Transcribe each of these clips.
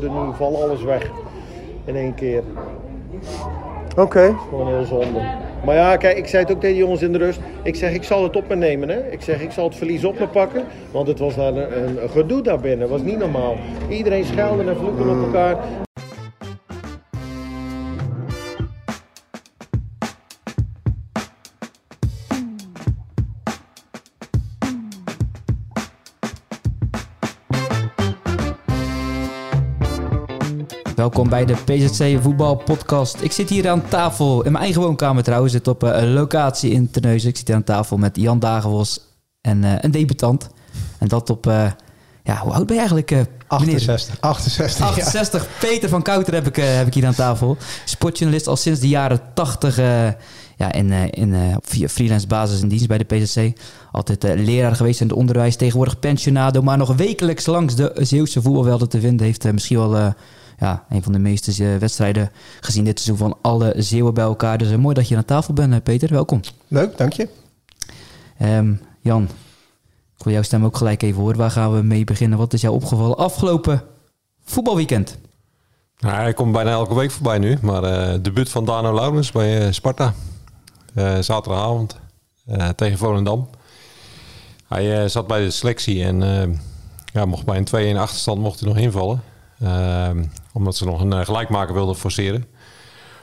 Nu valt alles weg in één keer. Oké. Gewoon heel zonde. Maar ja, kijk, ik zei het ook tegen die jongens in de rust. Ik zeg, ik zal het op me nemen. Hè? Ik zeg, ik zal het verlies op me pakken. Want het was daar een, een gedoe daar binnen. Het was niet normaal. Iedereen schelde en vloeken op elkaar. Welkom bij de PZC Voetbal Podcast. Ik zit hier aan tafel, in mijn eigen woonkamer trouwens. zit op eh, een locatie in Terneuzen. Ik zit hier aan tafel met Jan Dagenbos en uh, een debutant. En dat op, uh, ja, hoe oud ben je eigenlijk? Uh, 68. 68, 68. Peter van Kouter heb ik, heb ik hier aan tafel. Sportjournalist al sinds de jaren 80 ja, in, in, via freelance basis in dienst bij de PZC. Altijd leraar geweest in het onderwijs. Tegenwoordig pensionado, maar nog wekelijks langs de Zeeuwse voetbalvelden te vinden. Heeft misschien wel ja, een van de meeste wedstrijden gezien dit seizoen van alle Zeeuwen bij elkaar. Dus uh, mooi dat je aan tafel bent, Peter. Welkom. Leuk, dank je. Um, Jan, ik wil jouw stem ook gelijk even horen. Waar gaan we mee beginnen? Wat is jou opgevallen afgelopen voetbalweekend? Nou, hij komt bijna elke week voorbij nu. Maar uh, debuut van Dano Laurens bij uh, Sparta. Uh, zaterdagavond tegen Volendam. Hij zat bij de selectie en ja, mocht bij een 2-1 achterstand mocht hij nog invallen. Ehm, omdat ze nog een uh, gelijkmaker wilden forceren.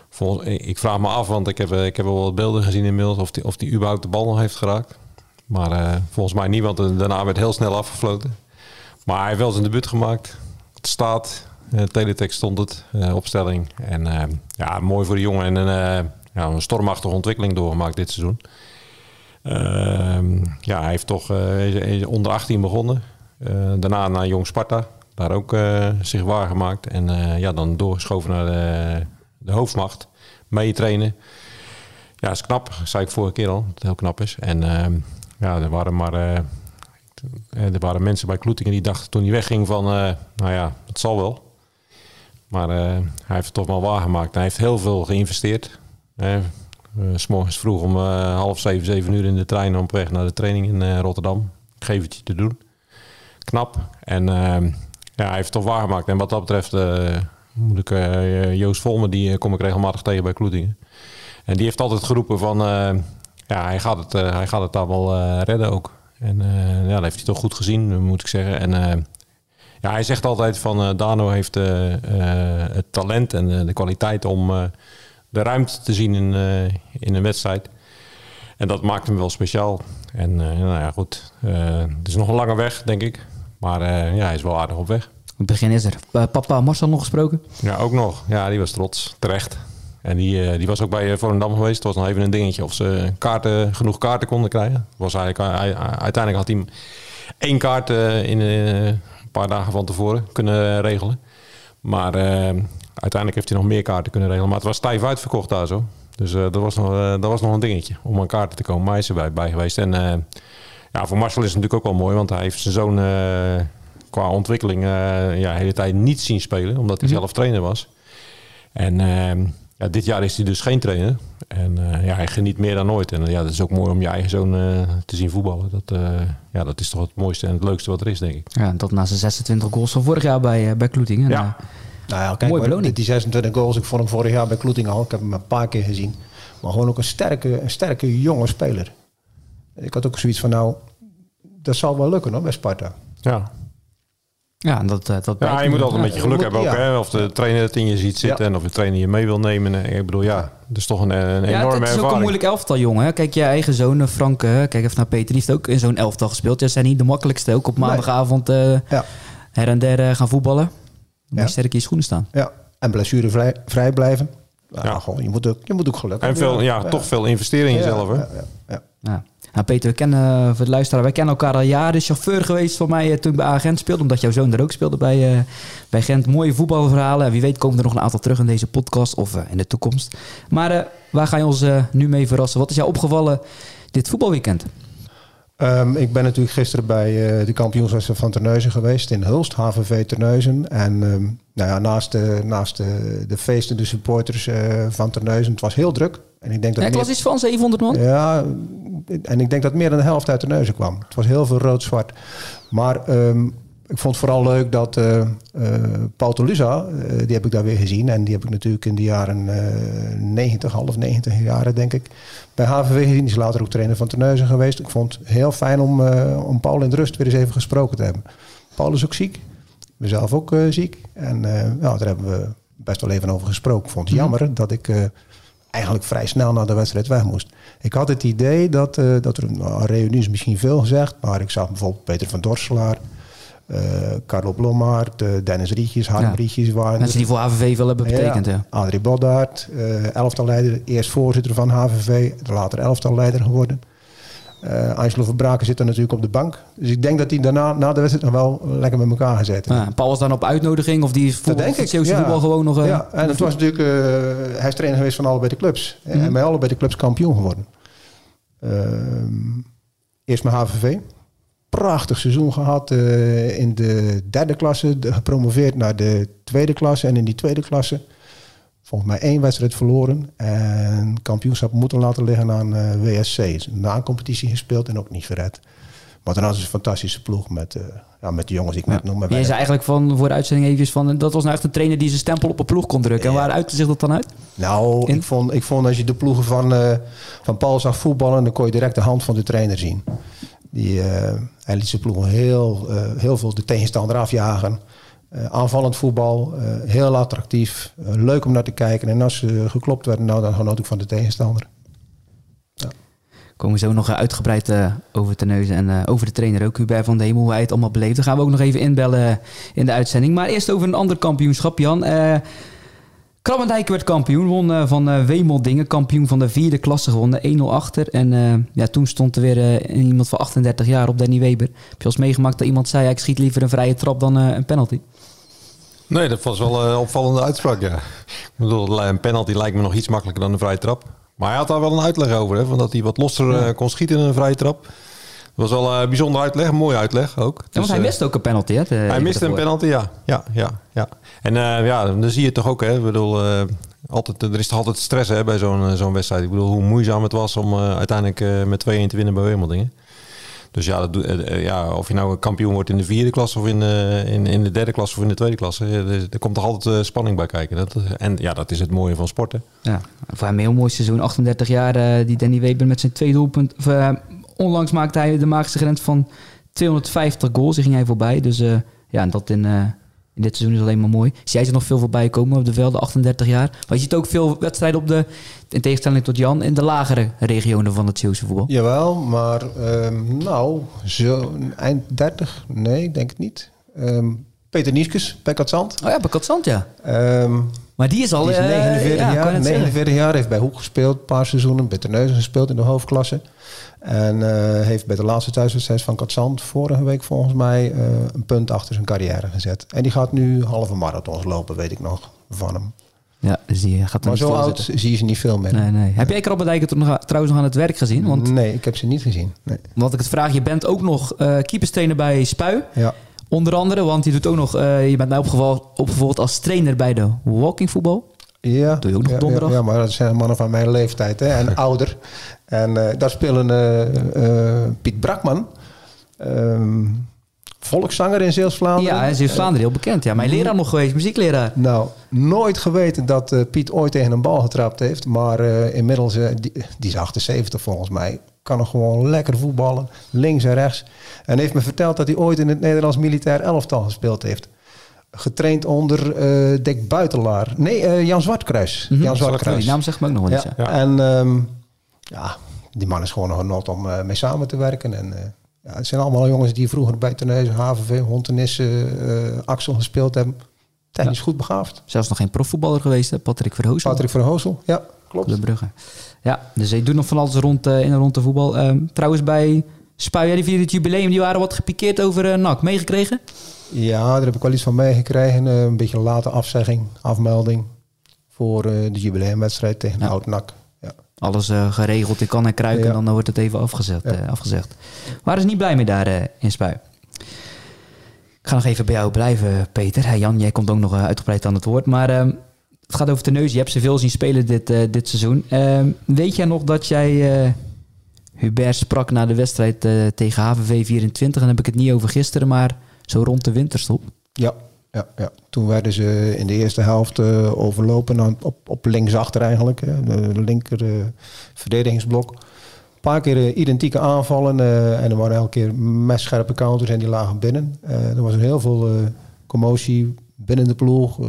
Volgens, ik vraag me af, want ik heb, ik heb wel wat beelden gezien inmiddels of die, of die überhaupt de bal nog heeft geraakt. Maar volgens mij niet, want daarna werd heel snel afgefloten. Maar hij heeft wel zijn debuut gemaakt. Het staat, uh, teletext stond het, opstelling. En ehm, ja, mooi voor de jongen en een, een stormachtige ontwikkeling doorgemaakt dit seizoen. Ehm, ja, hij heeft toch onder 18 begonnen. daarna naar Jong Sparta daar ook uh, zich waargemaakt. En uh, ja, dan doorgeschoven naar de, de hoofdmacht. Meetrainen. Ja, is knap. Zei ik vorige keer al, dat het heel knap is. En uh, ja, er waren maar... er waren mensen bij Kloetingen die dachten toen hij wegging van... nou ja, het zal wel. Maar hij heeft het toch wel waargemaakt. Hij heeft heel veel geïnvesteerd. S morgens vroeg om half zeven, zeven uur in de trein op weg naar de training in Rotterdam. Ik geef je te doen. Knap. En ehm, ja, hij heeft het toch waargemaakt. En wat dat betreft uh, moet ik uh, Joost Volmer, die kom ik regelmatig tegen bij Kloetingen. En die heeft altijd geroepen van, ja, hij gaat het, hij gaat het daar wel redden ook. En ja, dat heeft hij toch goed gezien, moet ik zeggen. En ja, hij zegt altijd van, Dano heeft het talent en de kwaliteit om de ruimte te zien in, in een wedstrijd. En dat maakt hem wel speciaal. En nou ja, goed, het is nog een lange weg, denk ik. Maar uh, ja, hij is wel aardig op weg. Het begin is er. Uh, papa Marcel nog gesproken? Ja, ook nog. Ja, die was trots. Terecht. En die, uh, die was ook bij Volendam geweest. Het was nog even een dingetje of ze kaarten, genoeg kaarten konden krijgen. Was eigenlijk, hij, uiteindelijk had hij één kaart in een paar dagen van tevoren kunnen regelen. Maar uiteindelijk heeft hij nog meer kaarten kunnen regelen. Maar het was stijf uitverkocht daar zo. Dus dat, was nog, dat was nog een dingetje om aan kaarten te komen. Maar hij is erbij bij geweest. En ja, voor Marcel is het natuurlijk ook wel mooi, want hij heeft zijn zoon uh, qua ontwikkeling uh, ja, de hele tijd niet zien spelen, omdat hij mm -hmm. zelf trainer was. En uh, ja, dit jaar is hij dus geen trainer. En ja, hij geniet meer dan ooit. En ja, dat is ook mooi om je eigen zoon te zien voetballen. Dat, ja, dat is toch het mooiste en het leukste wat er is, denk ik. Ja, dat na zijn 26 goals van vorig jaar bij, bij Kloetingen. Ja. nou ja, kijk, maar, die 26 goals, ik vond hem vorig jaar bij Kloetingen al. Ik heb hem een paar keer gezien. Maar gewoon ook een sterke, een sterke jonge speler. Ik had ook zoiets van, nou, dat zal wel lukken hoor, bij Sparta. Ja. Ja, dat, dat ja je moet altijd een beetje geluk hebben ook. Ja. Hè? Of de trainer het in je ziet zitten ja. en of de trainer je mee wil nemen. Ik bedoel, ja, dat is toch een, een enorme ervaring. Het is ook een moeilijk elftal, jongen. Kijk, je eigen zoon, Frank, kijk even naar Peter, die heeft ook in zo'n elftal gespeeld. Ja, zijn niet de makkelijkste. Ook op maandagavond uh, ja. her en der gaan voetballen. Dan moet sterk in je schoenen staan. Ja, en blessurevrij vrij blijven. Nou, ja. gewoon, je, moet ook, je moet ook geluk hebben. En veel, ja, toch veel investeren in jezelf, hè? ja. ja. Nou, Peter, we kennen, voor het luisteraar, wij kennen elkaar al jaren. Chauffeur geweest voor mij toen ik bij Agent speelde, omdat jouw zoon er ook speelde bij, uh, bij Gent. Mooie voetbalverhalen. Wie weet komen er nog een aantal terug in deze podcast of in de toekomst. Maar uh, waar ga je ons nu mee verrassen? Wat is jou opgevallen dit voetbalweekend? Um, ik ben natuurlijk gisteren bij de kampioenswedstrijd van Terneuzen geweest in Hulst, HVV Terneuzen. En um, nou ja, naast, de, naast de, de feesten, de supporters van Terneuzen, het was heel druk. En ik denk dat het was iets van 700 man? Ja, en ik denk dat meer dan de helft uit de neuzen kwam. Het was heel veel rood-zwart. Maar um, ik vond het vooral leuk dat uh, Paul Toluza, die heb ik daar weer gezien. En die heb ik natuurlijk in de jaren 90, half 90 jaren denk ik, bij HVV gezien. Die is later ook trainer van Terneuzen geweest. Ik vond het heel fijn om, om Paul in de rust weer eens even gesproken te hebben. Paul is ook ziek. We zelf ook ziek. En daar hebben we best wel even over gesproken. Ik vond het mhm. jammer dat ik eigenlijk vrij snel na de wedstrijd weg moest. Ik had het idee dat, dat er, nou, reunie is misschien veel gezegd, maar ik zag bijvoorbeeld Peter van Dorselaar, uh, Carlo Blommaert, uh, Dennis Rietjes, Harm ja. Rietjes waren Mensen die voor HVV veel hebben betekend. Ja. Adrie Boddaert, uh, elftalleider, eerst voorzitter van HVV, later elftalleider geworden. Uh, Angelo Verbraken zit er natuurlijk op de bank. Dus ik denk dat hij daarna, na de wedstrijd, nog wel lekker met elkaar gezeten ja, Paul was dan op uitnodiging of die is voor denk ik, ja. voetbal gewoon nog... ja, en het was natuurlijk... hij is trainer geweest van allebei de clubs. Mm -hmm. En bij allebei de clubs kampioen geworden. Ehm, eerst met HVV prachtig seizoen gehad in de derde klasse, gepromoveerd naar de tweede klasse. En in die tweede klasse volgens mij één wedstrijd verloren. En kampioenschap moeten laten liggen aan uh, WSC. Na een competitie gespeeld en ook niet verred. Maar dan hadden ze een fantastische ploeg met, uh, ja, met de jongens die ik net noem. Je zei eigenlijk van, voor de uitzending even van... dat was nou echt een trainer die zijn stempel op een ploeg kon drukken. En waar uitte zich dat dan uit? Nou, ik vond, ik vond als je de ploegen van, uh, van Paul zag voetballen... dan kon je direct de hand van de trainer zien. Die, hij liet zijn ploeg heel, heel veel de tegenstander afjagen. Uh, aanvallend voetbal, heel attractief, leuk om naar te kijken. En als ze geklopt werden, nou, dan genoot ik van de tegenstander. Ja. Komen we zo nog uitgebreid over te neuzen en over de trainer ook, Hubert van de Hemel, hoe hij het allemaal beleefd. Dan gaan we ook nog even inbellen in de uitzending. Maar eerst over een ander kampioenschap, Jan. Krabbendijk werd kampioen, won van Wemeldingen, kampioen van de vierde klasse gewonnen, 1-0 achter. En ja, toen stond er weer iemand van 38 jaar op, Danny Weber. Heb je als meegemaakt dat iemand zei, ik schiet liever een vrije trap dan een penalty? Nee, dat was wel een opvallende uitspraak, ja. Ik bedoel, een penalty lijkt me nog iets makkelijker dan een vrije trap. Maar hij had daar wel een uitleg over, hè, van dat hij wat losser kon schieten in een vrije trap was wel een bijzonder uitleg, een mooie uitleg ook. Ja, want hij dus, miste ook een penalty, hè? hij miste een penalty, ja. Ja, ja, ja. En uh, ja, dan zie je toch ook, hè. Ik bedoel, uh, altijd, er is toch altijd stress hè, bij zo'n zo'n wedstrijd. Ik bedoel, hoe moeizaam het was om uh, uiteindelijk met 2-1 te winnen bij Wemeldingen. Dus ja, dat, ja, of je nou een kampioen wordt in de vierde klas of in, in, in de derde klas of in de tweede klasse. Er, komt toch altijd spanning bij kijken. Dat, en ja, dat is het mooie van sporten. Ja, voor hem een heel mooi seizoen. 38 jaar, die Danny Weber met zijn twee doelpunt, onlangs maakte hij de magische grens van 250 goals. Die ging hij voorbij. Dus uh, ja, dat in, in dit seizoen is alleen maar mooi. Zie jij er nog veel voorbij komen op de velden, 38 jaar. Maar je ziet ook veel wedstrijden op de, in tegenstelling tot Jan, in de lagere regionen van het Zeeuwse voetbal. Jawel, maar um, nou, zo eind 30? Nee, denk het niet. Um, Peter Nieskes bij Katzand. Oh ja, bij Katzand, ja. Um, maar die is al... Die is 49 uh, ja, jaar, 49 jaar, heeft bij Hoek gespeeld, een paar seizoenen. Bij Terneuzen gespeeld in de hoofdklasse. En uh, heeft bij de laatste thuiswedstrijd van Katzand vorige week volgens mij uh, een punt achter zijn carrière gezet. En die gaat nu halve marathons lopen, weet ik nog, van hem. Ja, dus die gaat maar zo oud zitten. zie je ze niet veel meer. Nee, nee. Heb jij Krabbendijk trouwens nog aan het werk gezien? Want, nee, ik heb ze niet gezien. Nee. Want ik het vraag, je bent ook nog uh, keeperstrainer bij Spui. Ja. Onder andere, want je doet ook nog, je bent nou opgevolgd als trainer bij de walkingvoetbal. Ja, doe je ook nog ja, donderdag? Ja, maar dat zijn mannen van mijn leeftijd hè, en ouder. En uh, daar spelen uh, Piet Brakman, um, volkszanger in Zeeuws-Vlaanderen. Ja, in Zeeuws-Vlaanderen heel bekend. Ja, mijn leraar nog geweest, muziekleraar. Nou, nooit geweten dat Piet ooit tegen een bal getrapt heeft. Maar inmiddels, die, die is 78 volgens mij, kan nog gewoon lekker voetballen, links en rechts. En heeft me verteld dat hij ooit in het Nederlands militair elftal gespeeld heeft getraind onder uh, Dick Buitelaar. Nee, uh, Jan Zwartkruis. Mm -hmm. Jan Zwartkruis. Die naam zegt me ook nog wel eens. Ja. ja. En um, ja, die man is gewoon een not om uh, mee samen te werken. En ja, het zijn allemaal jongens die vroeger bij Terneuzen, HVV, Hontenisse, Axel gespeeld hebben. Technisch ja. goed begaafd. Zelfs nog geen profvoetballer geweest, hè? Patrick Verhoosel. Patrick Verhoosel, ja, klopt. De Brugge. Ja, dus hij doet nog van alles rond in en rond de voetbal. Um, trouwens, bij Spuien, die vierde het jubileum, die waren wat gepikeerd over NAC. Meegekregen? Ja, daar heb ik wel iets van meegekregen. Uh, een beetje late afzegging, afmelding voor uh, de jubileumwedstrijd tegen ja. Oud-NAC. Ja. Alles uh, geregeld, ik kan en kruiken ja. en dan wordt het even afgezet, ja. afgezegd. Waren ze niet blij mee daar in Spui? Ik ga nog even bij jou blijven, Peter. Hey, Jan, jij komt ook nog uitgebreid aan het woord. Maar ehm, het gaat over neus. Je hebt ze veel zien spelen dit, dit seizoen. Ehm, weet jij nog dat jij... Hubert sprak na de wedstrijd tegen HVV 24. En dan heb ik het niet over gisteren, maar zo rond de winterstop. Ja, ja, ja. Toen werden ze in de eerste helft uh, overlopen op, op linksachter eigenlijk. Hè, de linker uh, verdedigingsblok. Een paar keer uh, identieke aanvallen en er waren elke keer scherpe counters en die lagen binnen. er was heel veel commotie binnen de ploeg.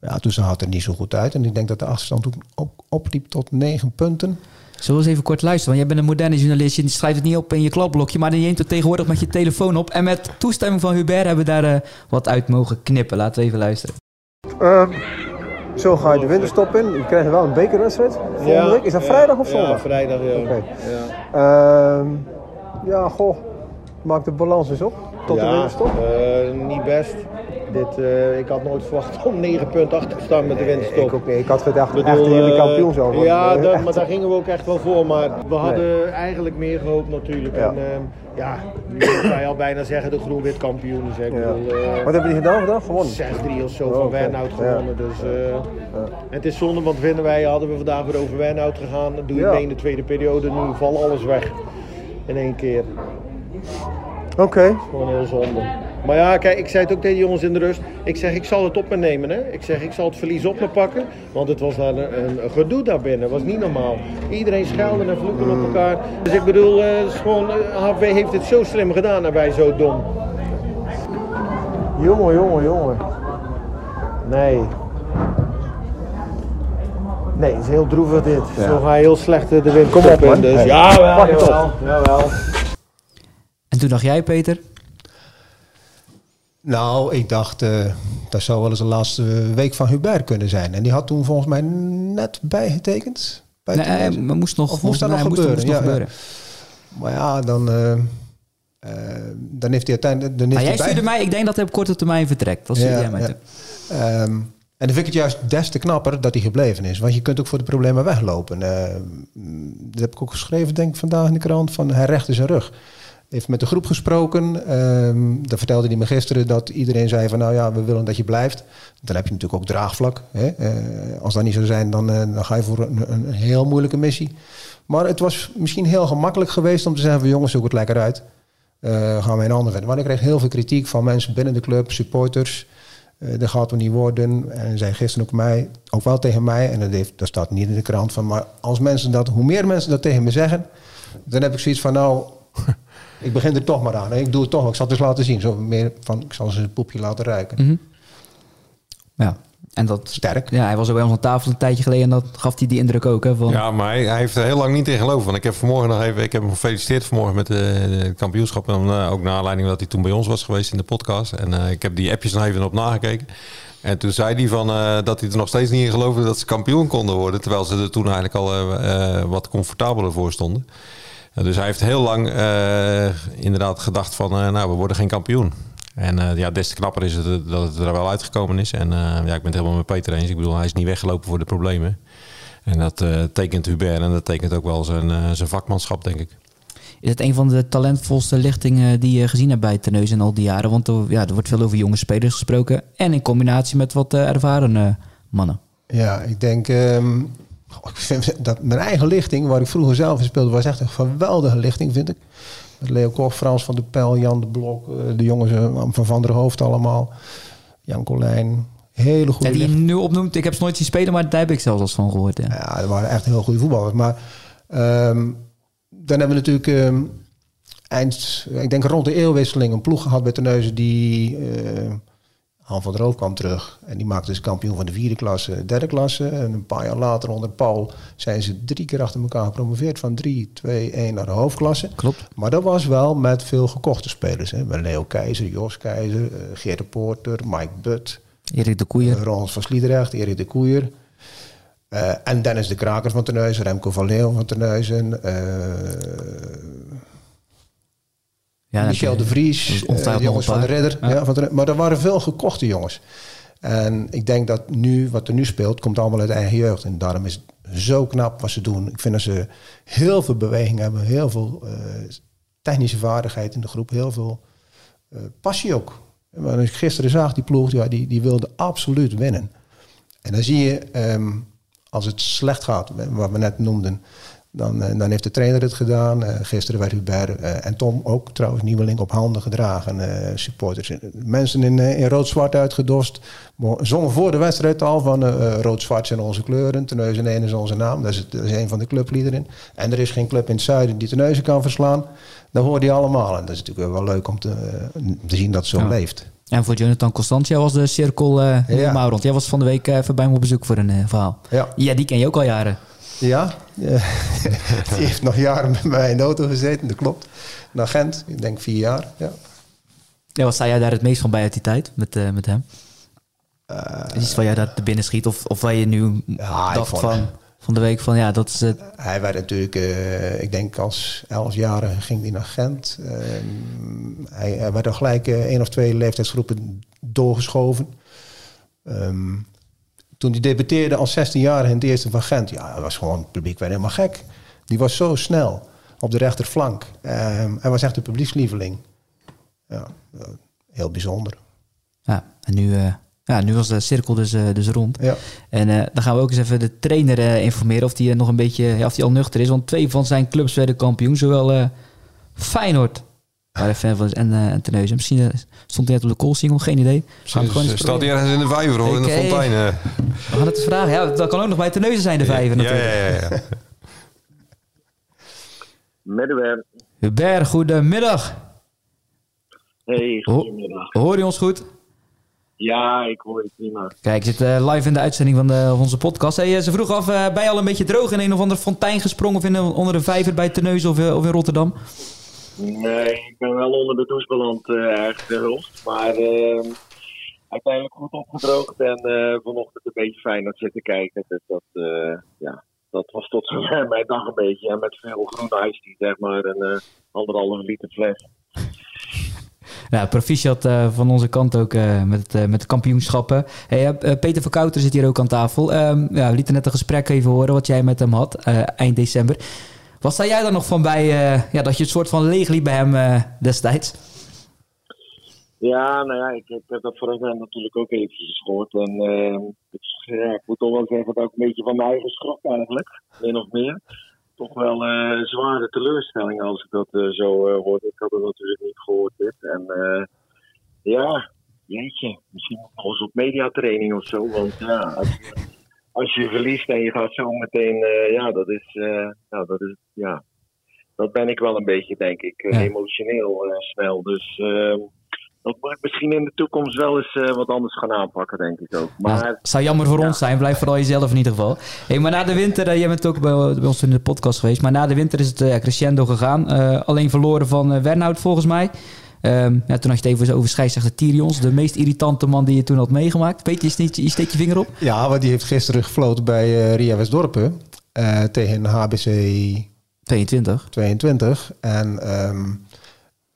ja, toen zag het er niet zo goed uit. En ik denk dat de achterstand toen op, opliep tot negen punten. Zullen we eens even kort luisteren? Want jij bent een moderne journalist. Je schrijft het niet op in je kladblokje. Maar je neemt het tegenwoordig met je telefoon op. En met toestemming van Hubert hebben we daar uh, wat uit mogen knippen. Laten we even luisteren. Uh, zo ga je de winterstop in. Je krijgt wel een bekerwedstrijd volgende ja, week. Is dat vrijdag of zondag? Ja, vrijdag. Ja. Okay. Ja. Uh, ja, goh. Maak de balans eens op. Tot ja, de winterstop. Uh, niet best. Dit, uh, ik had nooit verwacht om 9 punten achter te staan met de winterstop. Ik, ook, ik had gedacht Bedoel, echt jullie kampioen zo. Ja, dat, maar daar gingen we ook echt wel voor. Maar we hadden nee. eigenlijk meer gehoopt natuurlijk. Ja. En, uh, ja, nu kan je al bijna zeggen de groen-wit kampioen. Dus ja. bedoel, uh, Wat hebben die gedaan vandaag? Gewonnen? 6-3 of zo oh, van okay. Wijnhout gewonnen. Ja. Dus, ja. Het is zonde, want winnen wij, hadden we vandaag weer over Wijnhout gegaan. Dan doe je mee in de tweede periode. Nu valt alles weg. In één keer. Oké. Okay. Gewoon heel zonde. Maar ja, kijk, ik zei het ook tegen de jongens in de rust. Ik zeg, ik zal het op me nemen. Hè? Ik zeg, ik zal het verlies op me pakken. Want het was daar een, een gedoe daarbinnen. Het was niet normaal. Iedereen schelde en vloeken op elkaar. Dus ik bedoel, uh, is gewoon, HV heeft het zo slim gedaan en wij zo dom. Jongen, jongen, jongen. Nee. Nee, het is heel droevig dit. Ja. Zo ga je heel slecht de wind Kom op, man. Dus hey. ja, wel, het jawel, jawel. En toen dacht jij, Peter? Nou, ik dacht, uh, dat zou wel eens de laatste week van Hubert kunnen zijn. En die had toen volgens mij net bijgetekend. Bij nee, maar moest nog, of moest dat nog gebeuren? Moest, moest nog gebeuren. Maar ja, dan, uh, uh, dan heeft hij uiteindelijk... Dan heeft jij stuurde mij, ik denk dat hij op korte termijn vertrekt. Dat ja, jij mij ja. Um, en dan vind ik het juist des te knapper dat hij gebleven is. Want je kunt ook voor de problemen weglopen. dat heb ik ook geschreven, denk ik, vandaag in de krant. Van hij recht zijn rug heeft met de groep gesproken. Um, dan vertelde hij me gisteren dat iedereen zei van nou ja, we willen dat je blijft. Dan heb je natuurlijk ook draagvlak. Hè? Uh, als dat niet zou zijn, dan, uh, dan ga je voor een, een, heel moeilijke missie. Maar het was misschien heel gemakkelijk geweest om te zeggen van jongens, zoek het lekker uit. Uh, gaan we een ander verder. Want ik kreeg heel veel kritiek van mensen binnen de club, supporters. dat gaat er niet worden. En zei gisteren ook mij, ook wel tegen mij, en dat, heeft, dat staat niet in de krant van, maar als mensen dat, hoe meer mensen dat tegen me zeggen, dan heb ik zoiets van nou, ik begin er toch maar aan. Ik doe het toch. Ik zal het dus laten zien. Zo meer van, ik zal ze een poepje laten ruiken. Mm -hmm. Ja. En dat, Sterk. Ja, hij was ook bij ons aan tafel een tijdje geleden en dat gaf hij die indruk ook. Hè, van... Ja, maar hij, hij, heeft er heel lang niet in geloven. Want ik heb vanmorgen nog even, ik heb hem gefeliciteerd vanmorgen met de, de kampioenschap. En uh, ook naar aanleiding dat hij toen bij ons was geweest in de podcast. En uh, ik heb die appjes nog even op nagekeken. En toen zei hij van, uh, dat hij er nog steeds niet in geloofde dat ze kampioen konden worden. Terwijl ze er toen eigenlijk al wat comfortabeler voor stonden dus hij heeft heel lang uh, inderdaad gedacht van, uh, nou, we worden geen kampioen. En uh, ja, des te knapper is het dat het er wel uitgekomen is. En ja, ik ben het helemaal met Peter eens. Ik bedoel, hij is niet weggelopen voor de problemen. En dat tekent Hubert en dat tekent ook wel zijn, zijn vakmanschap, denk ik. Is het een van de talentvolste lichtingen die je gezien hebt bij Teneus in al die jaren? Want er, ja, er wordt veel over jonge spelers gesproken. En in combinatie met wat ervaren mannen. Ja, ik denk... Um ik vind dat mijn eigen lichting, waar ik vroeger zelf in speelde, was echt een geweldige lichting, vind ik. Met Leo Koch, Frans van der Pijl, Jan de Blok, eh, de jongens eh, van Van der Hoofd allemaal. Jan Colijn. Hele goede. En die je nu opnoemt, ik heb ze nooit zien spelen, maar daar heb ik zelfs als van gehoord. Ja, ja dat waren echt heel goede voetballers. Maar um, dan hebben we natuurlijk um, eind, ik denk rond de eeuwwisseling, een ploeg gehad bij Terneuzen die uh, Han van der Roof kwam terug en die maakte dus kampioen van de vierde klasse, derde klasse. En een paar jaar later onder Paul zijn ze drie keer achter elkaar gepromoveerd van 3, 2, 1 naar de hoofdklasse. Klopt. Maar dat was wel met veel gekochte spelers. Hè. Met Leo Keizer, Jos Keizer, uh, Geert de Poorter, Mike Butt. Erik de Koeier. Uh, Ronald van Sliedrecht, Erik de Koeier. Uh, en Dennis de Kraker van Terneuzen, Remco van Leeuwen van Terneuzen. Ja, Michel de Vries, uh, jongens van de Redder. Ja. van de, maar er waren veel gekochte jongens. En ik denk dat nu, wat er nu speelt, komt allemaal uit eigen jeugd. En daarom is het zo knap wat ze doen. Ik vind dat ze heel veel beweging hebben, heel veel uh, technische vaardigheid in de groep, heel veel uh, passie ook. Maar als ik gisteren zag, die ploeg, ja, die, die wilde absoluut winnen. En dan zie je, um, als het slecht gaat, wat we net noemden, Dan, eh, dan heeft de trainer het gedaan. Eh, gisteren werd Hubert eh, en Tom ook trouwens nieuweling op handen gedragen. supporters. Mensen in, in rood-zwart uitgedost. Zongen voor de wedstrijd al van rood-zwart zijn onze kleuren. Terneuzen 1 is onze naam. Dat is, het- dat is een van de clubliederen. En er is geen club in het zuiden die Terneuzen kan verslaan. Dat hoor je allemaal. En dat is natuurlijk wel leuk om te, te zien dat het zo Ja. leeft. En voor Jonathan Constantia was de cirkel eh helemaal rond. Jij was van de week even bij me op bezoek voor een verhaal. Ja. Ja, die ken je ook al jaren. Ja, die heeft nog jaren met mij in de auto gezeten, dat klopt. Naar Gent, ik denk vier jaar. Ja. Ja, wat sta jij daar het meest van bij uit die tijd met, eh, met hem? Is iets waar jij daar te binnen schiet? Of, of waar je nu Ja, dacht van, van de week van ja, dat is het. Hij werd natuurlijk, eh, ik denk als elfjarige ging hij naar Gent. Ehm, hij, hij werd al gelijk één of twee leeftijdsgroepen doorgeschoven. Ehm, toen hij debuteerde als 16-jarige in het eerste van Gent, ja, hij was gewoon, het publiek werd helemaal gek. Die was zo snel op de rechterflank. Ehm, hij was echt een publiekslieveling. Ja, eh, heel bijzonder. Ja, en nu, eh, ja, nu was de cirkel dus, eh, dus rond. Ja. En dan gaan we ook eens even de trainer informeren of die nog een beetje, ja, of die al nuchter is. Want twee van zijn clubs werden kampioen, zowel Feyenoord, waar fan van is, en, eh en Terneuzen. Misschien eh, stond hij net op de call-single, geen idee. Gaan gewoon eens Staat hij ergens in de vijver of in de eh, fontein? eh? We gaan het eens vragen. Ja, dat kan ook nog bij Terneuzen zijn, de vijver ja, natuurlijk. ja, ja, ja. Middenwerp. Hubert, goedemiddag. Hey, Ho- goedemiddag. Hoor je ons goed? Ja, ik hoor je prima. Kijk, ik zit eh, live in de uitzending van, de, van onze podcast. Hey, eh, ze vroeg af, eh, ben je al een beetje droog in een of andere fontein gesprongen... of in een, onder een vijver bij Terneuzen of, eh, of in Rotterdam? Nee, ik ben wel onder de douche beland eh de hulst. Maar eh, uiteindelijk goed opgedroogd en eh, vanochtend een beetje fijn aan zitten kijken. Dus dat, eh, ja, dat was tot zover mijn dag een beetje. En met veel groen ijs zeg maar eh, anderhalve liter fles. Nou, proficiat van onze kant ook met, met de kampioenschappen. Hey, Peter van Kouter zit hier ook aan tafel. Ehm, ja, we lieten net een gesprek even horen wat jij met hem had eind december. Wat sta jij daar nog van bij eh, ja, dat je het soort van leeg liep bij hem eh, destijds? Ja, nou ja, ik, ik heb dat vorig jaar natuurlijk ook eventjes gehoord. En eh, ik, ja, ik moet toch wel zeggen dat ik een beetje van mijn eigen schrok eigenlijk, min of meer. Toch wel een zware teleurstelling als ik dat zo eh hoorde. Ik had het natuurlijk niet gehoord dit. En ja, jeetje, misschien nog eens op mediatraining of zo. Want ja, als als je verliest en je gaat zo meteen, eh, ja, dat is, eh, nou, dat is, ja, dat ben ik wel een beetje, denk ik, eh, Ja. emotioneel eh, snel. Dus ehm, dat moet ik misschien in de toekomst wel eens wat anders gaan aanpakken, denk ik ook. Maar, Maar zou jammer voor ja. ons zijn. Blijf vooral jezelf in ieder geval. Hey, maar na de winter, jij bent ook bij, bij ons in de podcast geweest. Maar na de winter is het crescendo gegaan. Alleen verloren van Wernhout volgens mij. Ehm, ja, toen had je het even over scheidsrechter Tyrions. De meest irritante man die je toen had meegemaakt. Weet je, je steekt je, je steekt je vinger op? Ja, want die heeft gisteren gefloten bij eh Ria Westdorpen eh, tegen HBC 22. 22. En ehm,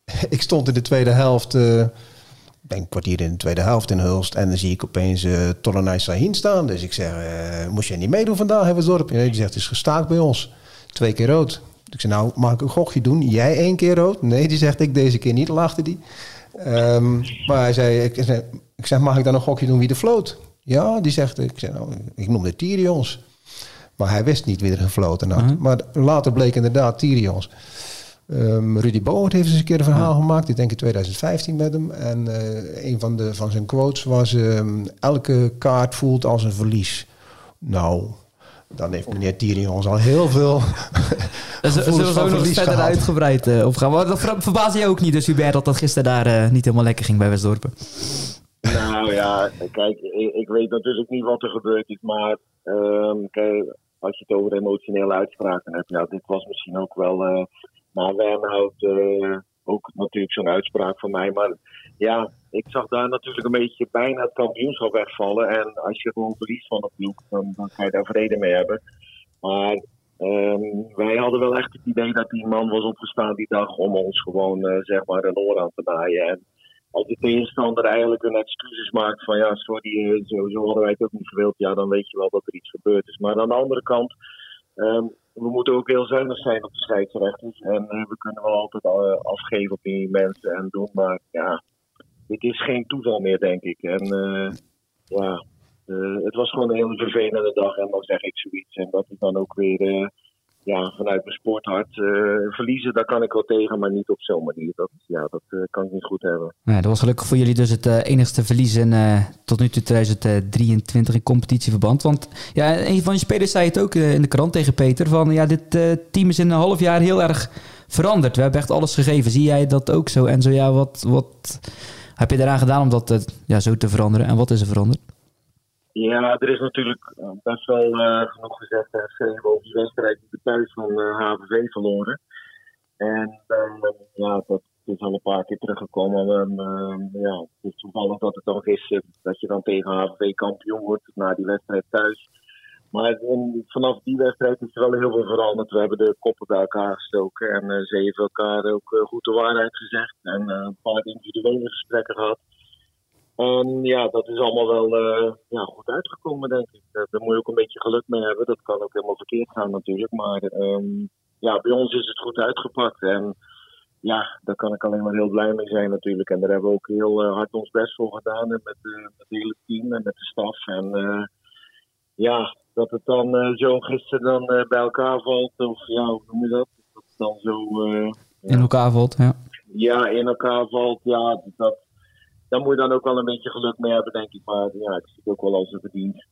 ik stond in de tweede helft, eh, ik denk een kwartier in de tweede helft in Hulst. En dan zie ik opeens uh, Tolonai Sahin staan. Dus ik zeg, eh, moest jij niet meedoen vandaag, Westdorp? Nee, die zegt, het is gestaakt bij ons. Twee keer rood. Ik zei, nou, mag ik een gokje doen? Jij één keer rood? Nee, die zegt, ik deze keer niet, lachte die. Ehm, maar hij zei ik, zei, ik zeg, mag ik dan een gokje doen wie de floot? Ja, die zegt, ik zeg, nou, ik noemde Tyrions. Maar hij wist niet wie er gefloten had. Mhm. Maar later bleek inderdaad Tyrions. Ehm, Rudy Boot heeft eens een keer een verhaal gemaakt. Ik denk in 2015 met hem. En eh, een van, de, van zijn quotes was... ehm, elke kaart voelt als een verlies. Nou, dan heeft meneer Tyrions al heel veel Dus, zullen we zo nog verder gehad. uitgebreid eh, op gaan. Maar dat ver- verbaasde je ook niet, dus Hubert, dat dat gisteren daar eh, niet helemaal lekker ging bij Westdorpen. Nou ja, kijk, ik, ik weet natuurlijk niet wat er gebeurd is, maar ehm, kijk, als je het over emotionele uitspraken hebt, ja, dit was misschien ook wel eh na Wernhout eh, ook natuurlijk zo'n uitspraak van mij. Maar ja, ik zag daar natuurlijk een beetje bijna het kampioenschap wegvallen. En als je gewoon verliest van een ploeg, dan, ga je daar vrede mee hebben. Maar ehm, wij hadden wel echt het idee dat die man was opgestaan die dag om ons gewoon eh, zeg maar een oor aan te naaien. En als de tegenstander eigenlijk een excuses maakt van ja, sorry, eh, zo, hadden wij het ook niet gewild, ja, dan weet je wel dat er iets gebeurd is. Maar aan de andere kant, ehm, we moeten ook heel zuinig zijn op de scheidsrechters. En eh, we kunnen wel altijd afgeven op die mensen en doen, maar ja, dit is geen toeval meer, denk ik. En eh, ja, eh, het was gewoon een hele vervelende dag en dan zeg ik zoiets. En dat is dan ook weer, eh, ja, vanuit mijn sporthart eh, verliezen, daar kan ik wel tegen, maar niet op zo'n manier. Dat, ja, dat kan ik niet goed hebben. Ja, dat was gelukkig voor jullie dus het enigste verlies in, tot nu toe 2023 in competitieverband. Want ja, een van je spelers zei het ook in de krant tegen Peter, van ja, dit team is in een half jaar heel erg veranderd. We hebben echt alles gegeven. Zie jij dat ook zo? En zo ja, wat, wat heb je daaraan gedaan om dat eh, ja, zo te veranderen? En wat is er veranderd? Ja, er is natuurlijk eh, best wel eh, genoeg gezegd. over die wedstrijd die we thuis van HVV verloren. En ja, dat is al een paar keer teruggekomen. Ehm, eh, ja, het is toevallig dat het dan gisteren dat je dan tegen HVV kampioen wordt na die wedstrijd thuis. Maar vanaf die wedstrijd is er wel heel veel veranderd. We hebben de koppen bij elkaar gestoken en eh, ze hebben elkaar ook eh, goed de waarheid gezegd. En eh, een paar individuele gesprekken gehad. En ja, dat is allemaal wel ja, goed uitgekomen, denk ik. Daar moet je ook een beetje geluk mee hebben. Dat kan ook helemaal verkeerd gaan natuurlijk. Maar ehm, ja, bij ons is het goed uitgepakt. En ja, daar kan ik alleen maar heel blij mee zijn natuurlijk. En daar hebben we ook heel hard ons best voor gedaan. Met, met het hele team en met de staf. En ja, dat het dan eh, zo gisteren dan eh, bij elkaar valt. Of ja, hoe noem je dat? Dat het dan zo... eh, In elkaar valt, ja. ja, in elkaar valt, ja, dat, daar moet je dan ook wel een beetje geluk mee hebben, denk ik. Maar ja, het zit ook wel als een verdienst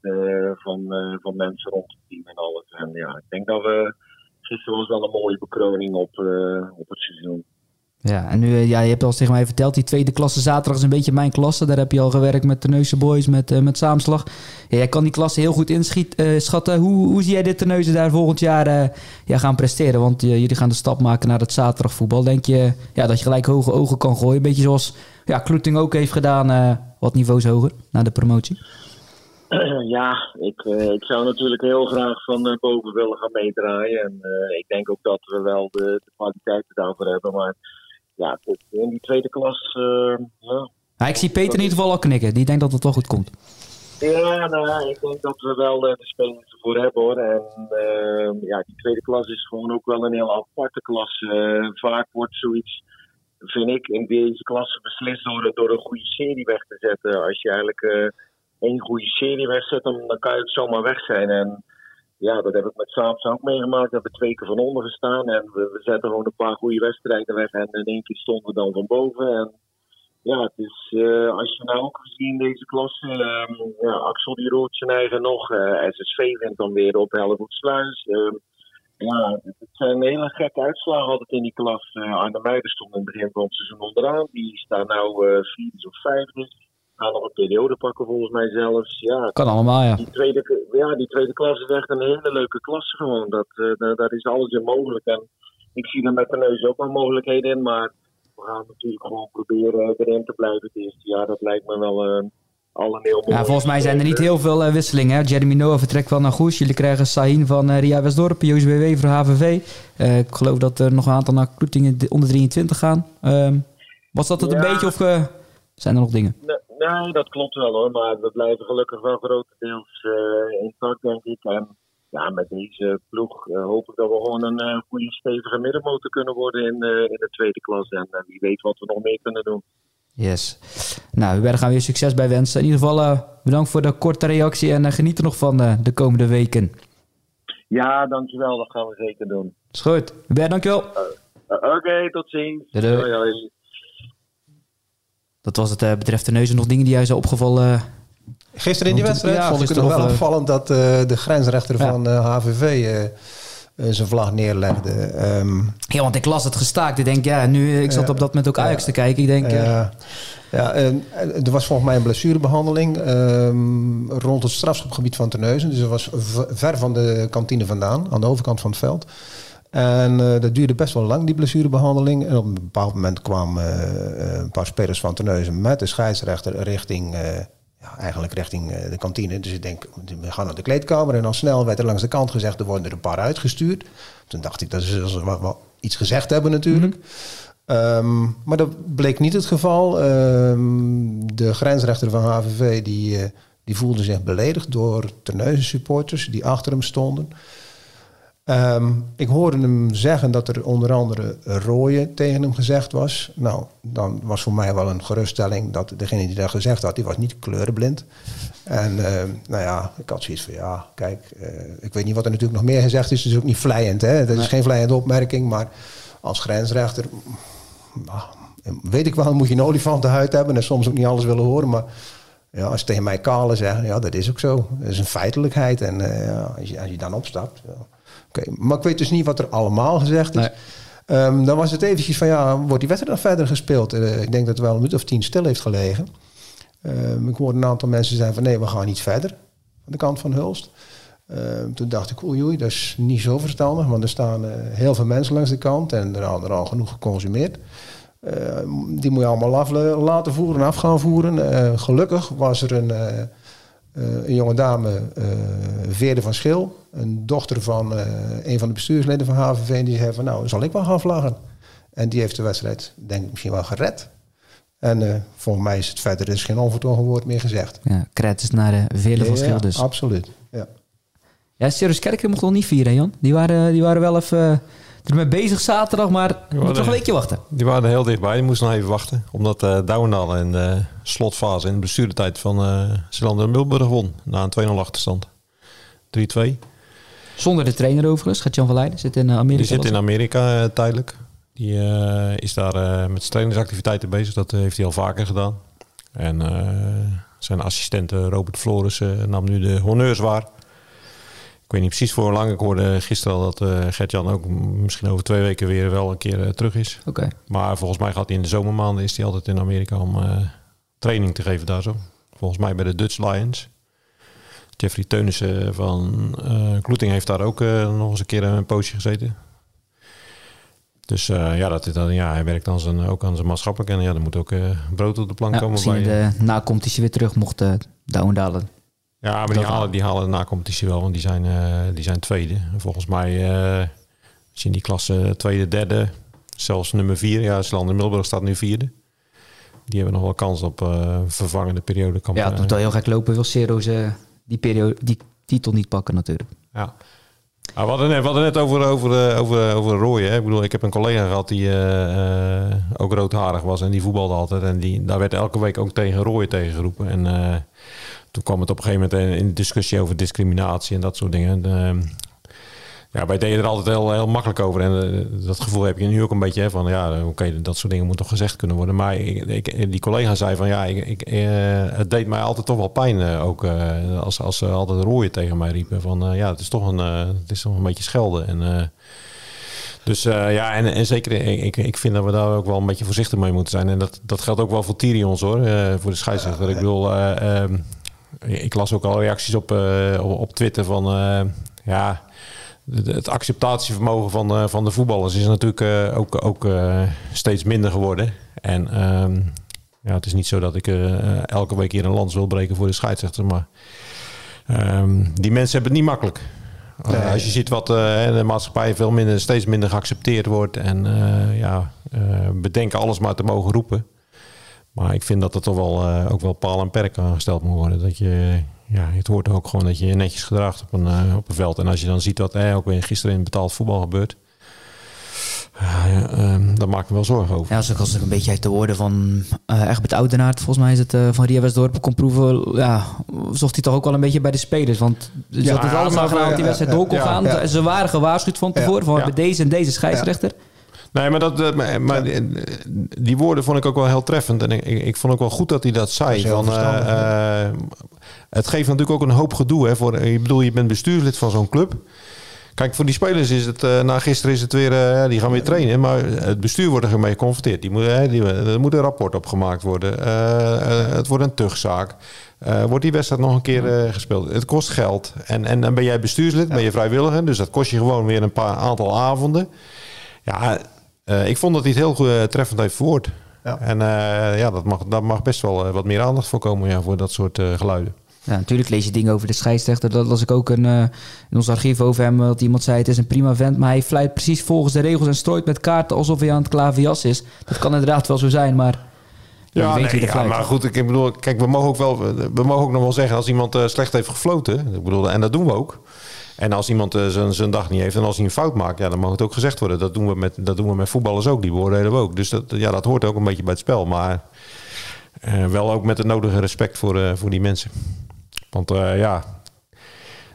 van, van mensen rond het team en alles. En ja, ik denk dat we gisteren was wel een mooie bekroning op, op het seizoen. Ja, en nu, eh, ja, je hebt al tegen mij verteld, die tweede klasse zaterdag is een beetje mijn klasse. Daar heb je al gewerkt met de Boys, met, eh, met Saamslag. Ja, jij kan die klasse heel goed inschatten. hoe, hoe zie jij dit Terneuzen daar volgend jaar eh, ja, gaan presteren? Want eh, jullie gaan de stap maken naar het zaterdagvoetbal. Denk je ja, dat je gelijk hoge ogen kan gooien? Een beetje zoals ja, Kloeting ook heeft gedaan, eh, wat niveaus hoger, na de promotie. ja, ik, eh, ik zou natuurlijk heel graag van eh, boven willen gaan meedraaien. En eh, ik denk ook dat we wel de, de kwaliteiten daarvoor hebben. Maar ja, het- in die tweede klas, eh, ja, Ja, ik zie Peter in ieder geval al knikken. Die denkt dat het wel goed komt. Ja, nou, ja, ik denk dat we wel eh, de spelers ervoor hebben hoor. En eh, ja, die tweede klas is gewoon ook wel een heel aparte klas. Vaak wordt zoiets, vind ik, in deze klasse beslist door, door een goede serie weg te zetten. Als je eigenlijk eh, één goede serie wegzet, dan, dan kan je ook zomaar weg zijn. En ja, dat heb ik met Saabs ook meegemaakt. We hebben twee keer van onder gestaan en we, zetten gewoon een paar goede wedstrijden weg. En in één keer stonden we dan van boven. En ja, het is, eh, als je nou ook gezien deze klasse, ehm, ja, Axel die roert zijn eigen nog, eh, SSV wint dan weer op Hellevoetsluis. Ehm ja, het zijn hele gekke uitslagen altijd in die klas. Uh, Arne Meijer stond in het begin van het seizoen onderaan, die staan nou eh vierde of vijfde. Gaan nog een periode pakken volgens mij zelfs. Ja, Kan allemaal, ja. die tweede, ja, die tweede klas is echt een hele leuke klasse gewoon. Dat, eh, daar, is alles in mogelijk. En ik zie er met de neus ook wel mogelijkheden in. Maar we gaan natuurlijk gewoon proberen erin te blijven het eerste jaar. Dat lijkt me wel eh, al een heel mooi. Ja, volgens mij zijn er niet heel veel eh, wisselingen. Hè? Jeremy Noah vertrekt wel naar Goes. Jullie krijgen Sahin van eh, Ria Westdorp, Joost BW voor HVV. Ik geloof dat er nog een aantal naar Kloetingen de- onder 23 gaan. Ehm, was dat het een beetje of zijn er nog dingen? Nee, nee, dat klopt wel hoor. Maar we blijven gelukkig wel grotendeels eh intact, denk ik. En ja, met deze ploeg eh, hoop ik dat we gewoon een eh, goede, stevige middenmotor kunnen worden in, in de tweede klas. En wie weet wat we nog meer kunnen doen. Yes. Nou, daar gaan we weer succes bij wensen. In ieder geval bedankt voor de korte reactie en geniet er nog van de komende weken. Ja, dankjewel. Dat gaan we zeker doen. Is goed. Hubert, dankjewel. Oké, tot ziens. Doei, doei. Hoi. Dat was het eh, betreft de neuzen nog dingen die jij zijn opgevallen. Gisteren in die wedstrijd ja, vond ik het nog wel eh, opvallend dat eh, de grensrechter Ja. van HVV zijn vlag neerlegde. Ehm, Ja, want ik las het gestaakt. Ik denk, ja, nu, ik zat op dat moment ook Ajax te kijken. Ik denk, ja. Ja, en, er was volgens mij een blessurebehandeling ehm, rond het strafschopgebied van Terneuzen. Dus dat was ver van de kantine vandaan, aan de overkant van het veld. En eh, dat duurde best wel lang, die blessurebehandeling. En op een bepaald moment kwamen eh, een paar spelers van Terneuzen met de scheidsrechter richting, eh, ja, eigenlijk richting de kantine. Dus ik denk, we gaan naar de kleedkamer. En al snel werd er langs de kant gezegd, er worden er een paar uitgestuurd. Toen dacht ik, dat ze wel, wel iets gezegd hebben natuurlijk. Ehm, maar dat bleek niet het geval. Ehm, de grensrechter van HVV die, die voelde zich beledigd door Terneuzen supporters die achter hem stonden. Ehm, ik hoorde hem zeggen dat er onder andere rooien tegen hem gezegd was. Nou, dan was voor mij wel een geruststelling dat degene die dat gezegd had, die was niet kleurenblind. En ehm, nou ja, ik had zoiets van ja, kijk, eh, ik weet niet wat er natuurlijk nog meer gezegd is. Het is ook niet vlijend, hè? Het is geen vlijende opmerking, maar als grensrechter, nou, weet ik wel, moet je een olifantenhuid hebben en soms ook niet alles willen horen, maar ja, als ze tegen mij kalen zeggen, ja, dat is ook zo. Dat is een feitelijkheid. En eh, als, je, als je dan opstapt. Ja. Maar ik weet dus niet wat er allemaal gezegd is. Nee. Ehm, dan was het eventjes van, ja, wordt die wedstrijd nog verder gespeeld? Eh, ik denk dat het wel een minuut of tien stil heeft gelegen. Ehm, ik hoorde een aantal mensen zeggen van, nee, we gaan niet verder. Aan de kant van Hulst. Ehm, toen dacht ik, oei oei, dat is niet zo verstandig. Want er staan eh, heel veel mensen langs de kant. En er hadden er al genoeg geconsumeerd. Die moet je allemaal af laten voeren, af gaan voeren. Eh, gelukkig was er een, eh, een jonge dame, eh Veerde van Schil, een dochter van eh, een van de bestuursleden van HVV, die zei van nou, zal ik wel gaan vlaggen. En die heeft de wedstrijd, denk ik, misschien wel gered. En volgens mij is het verder er is geen onvertogen woord meer gezegd. Ja, credits naar de Vele van Schil dus. absoluut. Ja. Ja, Sirius Kerken mocht nog niet vieren, Jan. Die waren, die waren wel even ermee bezig zaterdag, maar moet toch een weekje wachten. Die waren er heel dichtbij. Die moesten nog even wachten. Omdat eh Douwendaal in de slotfase in de bestuurdertijd van uh, Zeeland en Milburg won. Na een 2-0 achterstand. 3-2. Zonder de trainer overigens. Gaat Jan van Leiden. Zit in eh, Amerika. Die zit in? Amerika eh, tijdelijk. Die eh, is daar eh, met zijn trainingsactiviteiten bezig. Dat eh, heeft hij al vaker gedaan. En eh, zijn assistent eh, Robert Flores eh, nam nu de honneurs waar. Ik weet niet precies voor hoe lang. Ik hoorde gisteren al dat eh Gert-Jan ook misschien over twee weken weer wel een keer eh, terug is. Oké. Maar volgens mij gaat hij in de zomermaanden is hij altijd in Amerika om eh, training te geven daar zo. Volgens mij bij de Dutch Lions. Jeffrey Teunissen van Kloeting heeft daar ook nog eens een keer een poosje gezeten. Dus ja, dat, dan, ja, hij werkt dan zijn, ook aan zijn maatschappelijk. En ja, er moet ook brood op de plank Ja, komen. misschien Bij, de na-competitie weer terug mocht uh, Douwendalen. Ja, maar die halen, die halen de na-competitie wel, want die zijn, eh, die zijn tweede. En volgens mij, als je in die klasse tweede, derde, zelfs nummer vier. Ja, en Milburg staat nu vierde. Die hebben nog wel kans op eh, vervangende periode. Ja, het moet wel heel gek lopen. Wil Sero's eh, die, periode, die titel niet pakken natuurlijk. Ja. Ah, we, hadden net, we hadden net over, over, over, over rooien. Hè. Ik bedoel, ik heb een collega gehad die ook roodharig was en die voetbalde altijd. En die, daar werd elke week ook tegen rooien tegengeroepen. En toen kwam het op een gegeven moment in discussie over discriminatie en dat soort dingen. En, eh, ja, wij deden er altijd heel, heel makkelijk over. En eh, dat gevoel heb je nu ook een beetje hè, van ja, oké, dat soort dingen moeten toch gezegd kunnen worden. Maar die collega zei van ja, ik, eh, het deed mij altijd toch wel pijn eh, ook eh, als, als ze altijd rooien tegen mij riepen. Van eh, ja, het is toch een, eh, het is toch een beetje schelden. En, eh, dus eh, ja, en, en zeker, ik, ik vind dat we daar ook wel een beetje voorzichtig mee moeten zijn. En dat, dat geldt ook wel voor Tyrions hoor, eh, voor de scheidsrechter. Ik bedoel, eh, ehm, ik las ook al reacties op, eh, op, Twitter van eh, ja, het acceptatievermogen van, eh, van de voetballers is natuurlijk ook, ook steeds minder geworden. En ehm, ja, het is niet zo dat ik elke week hier een lans wil breken voor de scheidsrechter, maar ehm, die mensen hebben het niet makkelijk. Uh, als je ziet wat uh, de maatschappij veel minder, steeds minder geaccepteerd wordt en uh, ja, bedenken alles maar te mogen roepen. Maar ik vind dat er toch wel ook wel paal en perk aan gesteld moet worden. Dat je, ja, het hoort ook gewoon dat je je netjes gedraagt op een, op een veld. En als je dan ziet wat er ook weer gisteren in betaald voetbal gebeurt. Ja, um, daar maak ik me wel zorgen over. Ja, zoals ik een beetje uit de woorden van uh, Egbert Oudenaard, volgens mij is het uh, van Ria Westdorp, kon proeven, ja, zocht hij toch ook wel een beetje bij de spelers. Want ze ja, had het alles aan gedaan dat die wedstrijd door kon gaan. Ja. Ze waren gewaarschuwd van tevoren van bij deze en deze scheidsrechter. Nee, maar, dat, uh, maar, maar die, die, woorden vond ik ook wel heel treffend. En ik, vond ook wel goed dat hij dat zei. Dat van, uh, het geeft natuurlijk ook een hoop gedoe. Hè, voor, ik bedoel, je bent bestuurslid van zo'n club. Kijk, voor die spelers is het, uh, na gisteren is het weer, uh, die gaan weer trainen. Maar het bestuur wordt er mee geconfronteerd. Die moet, uh, die, er moet een rapport op gemaakt worden. het wordt een tugzaak. wordt die wedstrijd nog een keer gespeeld? Het kost geld. En, en dan ben jij bestuurslid, ben je vrijwilliger. Dus dat kost je gewoon weer een paar aantal avonden. Ja, ik vond dat hij het heel goed, treffend heeft verwoord. Ja. En ja, dat mag, daar mag best wel wat meer aandacht voor komen ja, voor dat soort geluiden. Ja, natuurlijk lees je dingen over de scheidsrechter. Dat las ik ook een, uh, in ons archief over hem. Dat iemand zei, het is een prima vent, maar hij fluit precies volgens de regels en strooit met kaarten alsof hij aan het klaverjas is. Dat kan inderdaad wel zo zijn, maar Ja, nee, ja maar goed, ik bedoel, kijk, we mogen ook wel, we mogen ook nog wel zeggen als iemand eh, slecht heeft gefloten. Ik bedoel, en dat doen we ook. En als iemand eh, zijn, dag niet heeft en als hij een fout maakt, ja, dan mag het ook gezegd worden. Dat doen we met, dat doen we met voetballers ook, die beoordelen we ook. Dus dat, ja, dat hoort ook een beetje bij het spel. Maar eh, wel ook met het nodige respect voor, eh, voor die mensen. Want ja,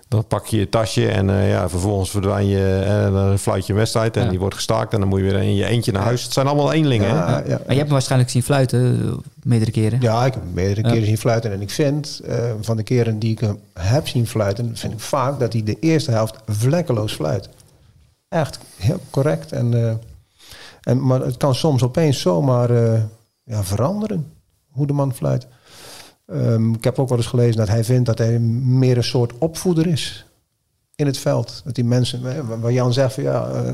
dan pak je je tasje en eh, ja, vervolgens verdwijn je en dan fluit je een wedstrijd en Ja. die wordt gestaakt en dan moet je weer in je eentje naar huis. Het zijn allemaal eenlingen. hè? Ja, ja. Maar je hebt hem waarschijnlijk zien fluiten, eh, meerdere keren. Ja, ik heb hem meerdere Ja. keren zien fluiten. En ik vind, eh, van de keren die ik hem heb zien fluiten, vind ik vaak dat hij de eerste helft vlekkeloos fluit. Echt heel correct. En, eh, en, maar het kan soms opeens zomaar eh, ja, veranderen, hoe de man fluit. Ehm, ik heb ook wel eens gelezen dat hij vindt dat hij meer een soort opvoeder is in het veld. Dat die mensen, eh, waar Jan zegt, van, ja, eh,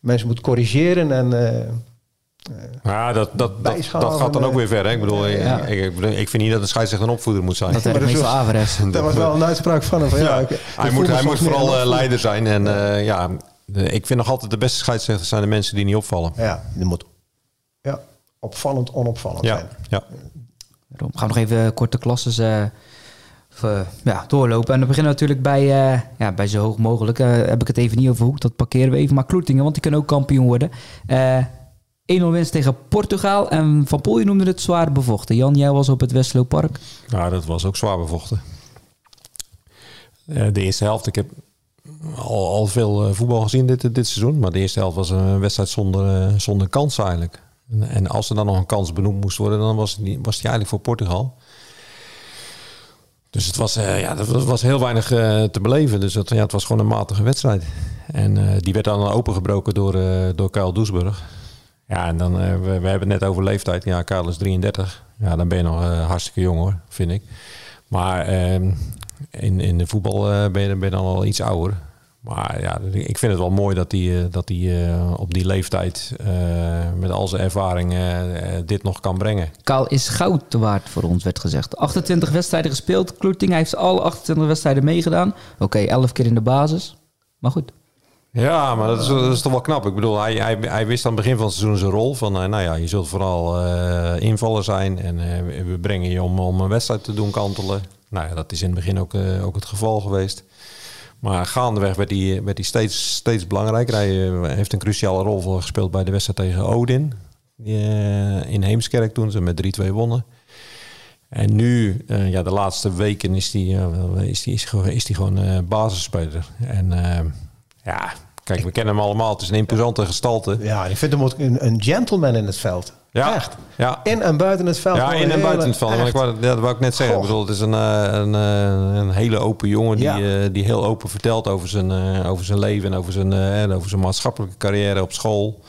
mensen moeten corrigeren en... eh, Ja, dat, dat, dat, gaat dan ook eh, weer ver. Hè? Ik bedoel, Ja. ik, ik, ik vind niet dat een scheidsrechter een opvoeder moet zijn. Dat maar dat Averes. dat was wel een uitspraak van hem. Van, ja, Ja, ik- hij moet, hij moet vooral eh, leider zijn. En eh, ja, ik vind nog altijd de beste scheidsrechters zijn de mensen die niet opvallen. Ja, die moet ja, opvallend onopvallend Ja, zijn. ja. Daarom gaan we nog even korte klasses eh, ja, doorlopen. En dan beginnen we natuurlijk bij, eh, ja, bij zo hoog mogelijk. Eh, heb ik het even niet over Hoek, dat parkeren we even. Maar Kloetingen, want die kunnen ook kampioen worden. Eh 1-0 winst tegen Portugal. En Van Poel, je noemde het zwaar bevochten. Jan, jij was op het Westlo Park. Nou, dat was ook zwaar bevochten. Eh, de eerste helft, ik heb al, al veel eh, voetbal gezien dit, dit seizoen. Maar de eerste helft was een wedstrijd zonder, eh, zonder kans eigenlijk. En, en als er dan nog een kans benoemd moest worden, dan was die, was die eigenlijk voor Portugal. Dus het was, eh, ja, er was heel weinig eh, te beleven. Dus het, ja, het was gewoon een matige wedstrijd. En eh, die werd dan opengebroken door, door Kyle Doesburg. Ja, en dan, we, hebben het net over leeftijd. Ja, Kyle is 33. Ja, dan ben je nog hartstikke jong hoor, vind ik. Maar ehm, in, in de voetbal ben, je, ben je dan al iets ouder. Maar ja, ik vind het wel mooi dat hij eh, dat hij, eh, op die leeftijd eh, met al zijn ervaring dit nog kan brengen. Kaal is goud te waard voor ons, werd gezegd. 28 wedstrijden gespeeld. Kloetingen heeft alle 28 wedstrijden meegedaan. Oké, 11 keer in de basis. Maar goed. Ja, maar dat is, dat is toch wel knap. Ik bedoel, hij, hij, hij wist aan het begin van het seizoen zijn rol. Van, nou ja, je zult vooral eh, invaller zijn. En we brengen je om, om een wedstrijd te doen kantelen. Nou ja, dat is in het begin ook, ook het geval geweest. Maar gaandeweg werd hij, werd hij steeds, steeds belangrijker. Hij eh, heeft een cruciale rol gespeeld bij de wedstrijd tegen Odin. Die, eh, in Heemskerk toen ze met 3-2 wonnen. En nu, eh, ja, de laatste weken is hij is die, is, gewoon- is die gewoon eh, basisspeler. En ja, kijk, we kennen hem allemaal. Het is een imposante gestalte. Ja, ik vind hem ook een, een gentleman in het veld. Ja, Echt. Ja, In en buiten het veld. ja in en buiten het veld. Maar ik wou, dat wou ik net zeggen. Ik Goh. bedoel, het is een, eh, een, eh, een hele open jongen die, Ja. eh, die heel open vertelt over zijn, over zijn leven en over zijn, en over zijn maatschappelijke carrière op school.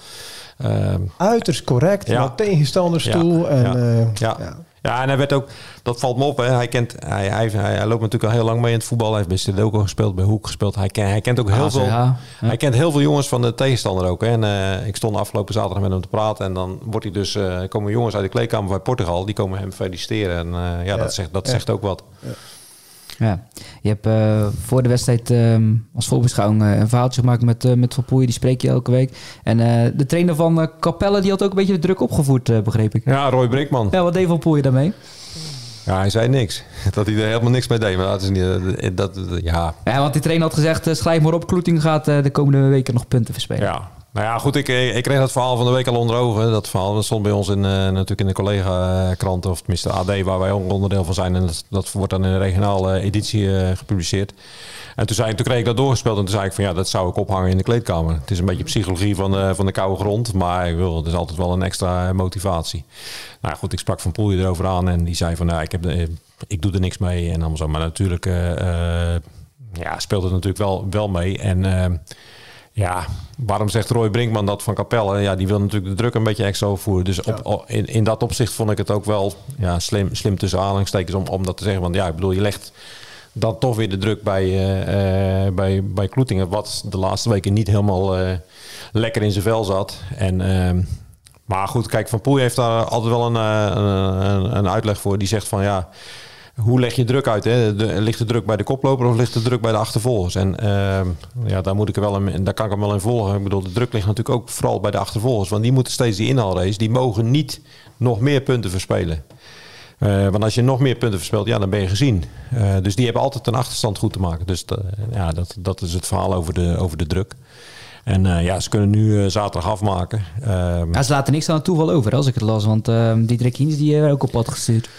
Ehm, Uiterst correct, Ja. naar tegenstanders toe. En, ja, ja. Ja, en hij werd ook, dat valt me op, hè. Hij, kent, hij, hij, hij, hij loopt natuurlijk al heel lang mee in het voetbal. Hij heeft bij Stedoco gespeeld, bij Hoek gespeeld. Hij, ken, hij kent ook heel ACH, veel. ja. Hij kent heel veel jongens van de tegenstander ook. Hè. En eh, ik stond afgelopen zaterdag met hem te praten. En dan wordt hij dus, eh, komen jongens uit de kleedkamer bij Portugal. Die komen hem feliciteren. En eh, ja, dat, zegt, dat ja. zegt ook wat. Ja, je hebt eh, voor de wedstrijd ehm, als voorbeschouwing eh, een verhaaltje gemaakt met, eh, met Van Poeien. Die spreek je elke week. En de trainer van Capelle die had ook een beetje de druk opgevoerd, begreep ik. Ja, Roy Brinkman. Ja, wat deed Van Poeien daarmee? Ja, hij zei niks. Dat hij er helemaal niks mee deed. Maar dat is niet, dat, ja, Ja, want die trainer had gezegd, schrijf maar op, Kloeting gaat de komende weken nog punten verspelen. Ja, nou ja, goed. Ik, ik kreeg dat verhaal van de week al onder ogen. Dat verhaal stond bij ons in, eh, natuurlijk in de collega-krant, of tenminste AD, waar wij onderdeel van zijn. En dat, wordt dan in een regionale editie eh, gepubliceerd. En toen, zei, toen kreeg ik dat doorgespeeld en toen zei ik van ja, dat zou ik ophangen in de kleedkamer. Het is een beetje psychologie van van de koude grond, maar ik wil, het is altijd wel een extra eh, motivatie. Nou goed, ik sprak Van Poelje erover aan en die zei van nou, ik, heb ik doe er niks mee en allemaal zo. Maar natuurlijk eh, eh, ja, speelt het natuurlijk wel, wel mee. En eh, ja, waarom zegt Roy Brinkman dat van Capelle? Ja, die wil natuurlijk de druk een beetje extra opvoeren. Dus op, in, in dat opzicht vond ik het ook wel ja, slim, slim tussen aanhalingstekens om, om dat te zeggen. Want ja, ik bedoel, je legt dan toch weer de druk bij, eh, eh, bij, bij Kloetingen. Wat de laatste weken niet helemaal eh, lekker in zijn vel zat. En, ehm, maar goed, kijk, Van Poel heeft daar altijd wel een, een, een uitleg voor. Die zegt van ja, hoe leg je druk uit? Hè? Ligt de druk bij de koploper of ligt de druk bij de achtervolgers? En ehm, ja, daar, moet ik wel in, daar kan ik hem wel in volgen. Ik bedoel, de druk ligt natuurlijk ook vooral bij de achtervolgers. Want die moeten steeds die inhaalrace. Die mogen niet nog meer punten verspelen. Eh, want als je nog meer punten verspeelt, ja, dan ben je gezien. Eh, dus die hebben altijd een achterstand goed te maken. Dus dat- ja, dat, dat is het verhaal over de, over de druk. En eh, ja, ze kunnen nu eh, zaterdag afmaken. Ehm, Ja, ze laten niks aan het toeval over, als ik het las. Want uh, die Diederik Hiens die ook op pad gestuurd.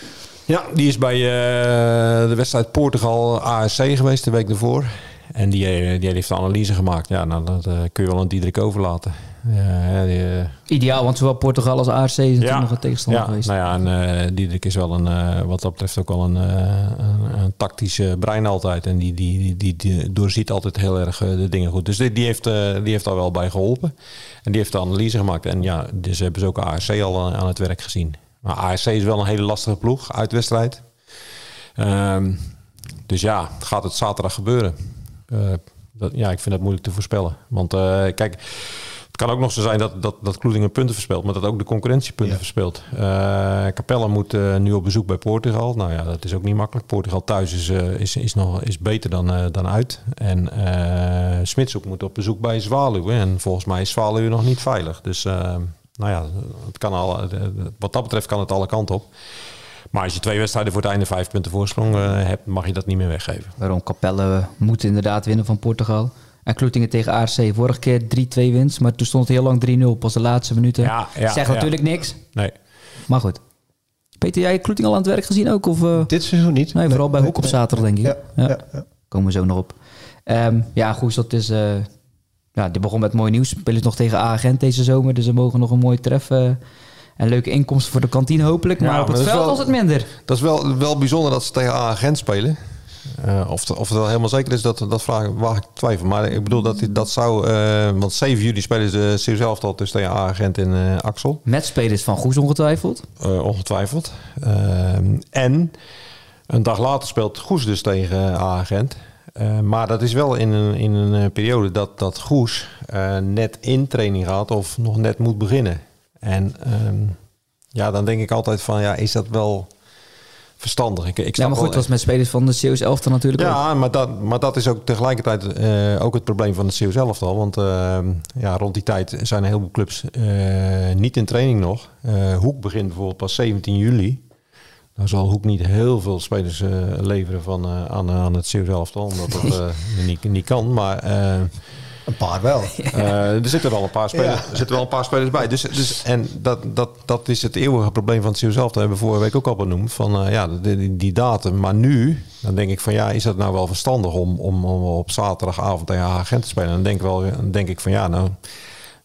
Ja, die is bij eh, de wedstrijd Portugal ASC geweest de week ervoor. En die, eh, die heeft de analyse gemaakt. Ja, nou, dat eh, kun je wel aan Diederik overlaten. Ja, die, Ideaal, want zowel Portugal als ARC is natuurlijk nog een tegenstander ja, geweest. Nou ja, en Diederik is wel een, wat dat betreft ook wel een, een, een tactische brein altijd. En die, die, die, die, doorziet altijd heel erg de dingen goed. Dus die, die, heeft, die heeft daar wel bij geholpen. En die heeft de analyse gemaakt. En ja, dus hebben ze ook ARC al aan, aan het werk gezien. Maar ARC is wel een hele lastige ploeg, uitwedstrijd. Ehm, dus ja, gaat het zaterdag gebeuren? Eh, dat, ja, ik vind dat moeilijk te voorspellen. Want eh, kijk, het kan ook nog zo zijn dat, dat, dat Kloetingen punten verspeelt, maar dat ook de concurrentie punten Ja. verspeelt. Eh Capella moet nu op bezoek bij Portugal. Nou ja, dat is ook niet makkelijk. Portugal thuis is, is, is, nog, is beter dan, dan uit. En Smitshoek moet op bezoek bij Zwaluwe. En volgens mij is Zwaluwe nog niet veilig. Dus eh, nou ja, het kan al, eh, wat dat betreft kan het alle kanten op. Maar als je twee wedstrijden voor het einde vijf punten voorsprong eh, hebt, mag je dat niet meer weggeven. Waarom Capelle moet inderdaad winnen van Portugal. En Kloetingen tegen ARC. Vorige keer 3-2 winst, maar toen stond het heel lang 3-0. Pas de laatste minuten. Ja, ja, Zegt ja. natuurlijk niks, Nee. maar goed. Peter, jij Kloeting al aan het werk gezien ook? Of, eh? Dit seizoen niet. Nee, vooral bij Hoek op zaterdag, denk ik. Ja, Ja. ja. ja. Komen we zo nog op. Ehm, ja, goed, dat is... eh ja, dit begon met mooi nieuws. Spelen ze nog tegen A-agent deze zomer. Dus ze mogen nog een mooi treffen. En leuke inkomsten voor de kantine hopelijk. Maar Ja, op het maar veld wel- was het minder. Dat is wel, wel bijzonder dat ze tegen A-agent spelen. Eh, of, het- of het wel helemaal zeker is, dat, dat vraag, waag ik twijfel. Maar ik bedoel, dat, dat zou... eh, want 7 juli spelen ze zelf al dus tegen A-agent in eh Axel. Met spelers van Goes ongetwijfeld. Eh, ongetwijfeld. Ehm, en een dag later speelt Goes dus tegen A-agent. Eh, maar dat is wel in een, in een eh, periode dat, dat Goes eh, net in training gaat of nog net moet beginnen. En ehm, ja, dan denk ik altijd van, ja, is dat wel verstandig? Ik, ik Ja, maar goed, het was met spelers van de CO's elftal natuurlijk ook. ja, maar dat, maar dat is ook tegelijkertijd ook het probleem van CEO zelf al. Want eh, ja, rond die tijd zijn een heleboel clubs niet in training nog. Hoek begint bijvoorbeeld pas 17 juli. Nou zal Hoek niet heel veel spelers eh, leveren van, eh, aan, aan het CEO zelf al, omdat dat eh, niet, niet kan. Maar eh, Een paar wel. eh, er zitten wel een paar spelers, Ja. er zitten wel een paar spelers bij. Dus, dus, en dat, dat, dat is het eeuwige probleem van het CEO zelf. Dat hebben we vorige week ook al benoemd. Van eh, ja, die, die- datum. Maar nu, dan denk ik van ja, is dat nou wel verstandig om, om, om op zaterdagavond tegen agent te spelen? Dan denk, ik wel, dan denk ik van ja, nou,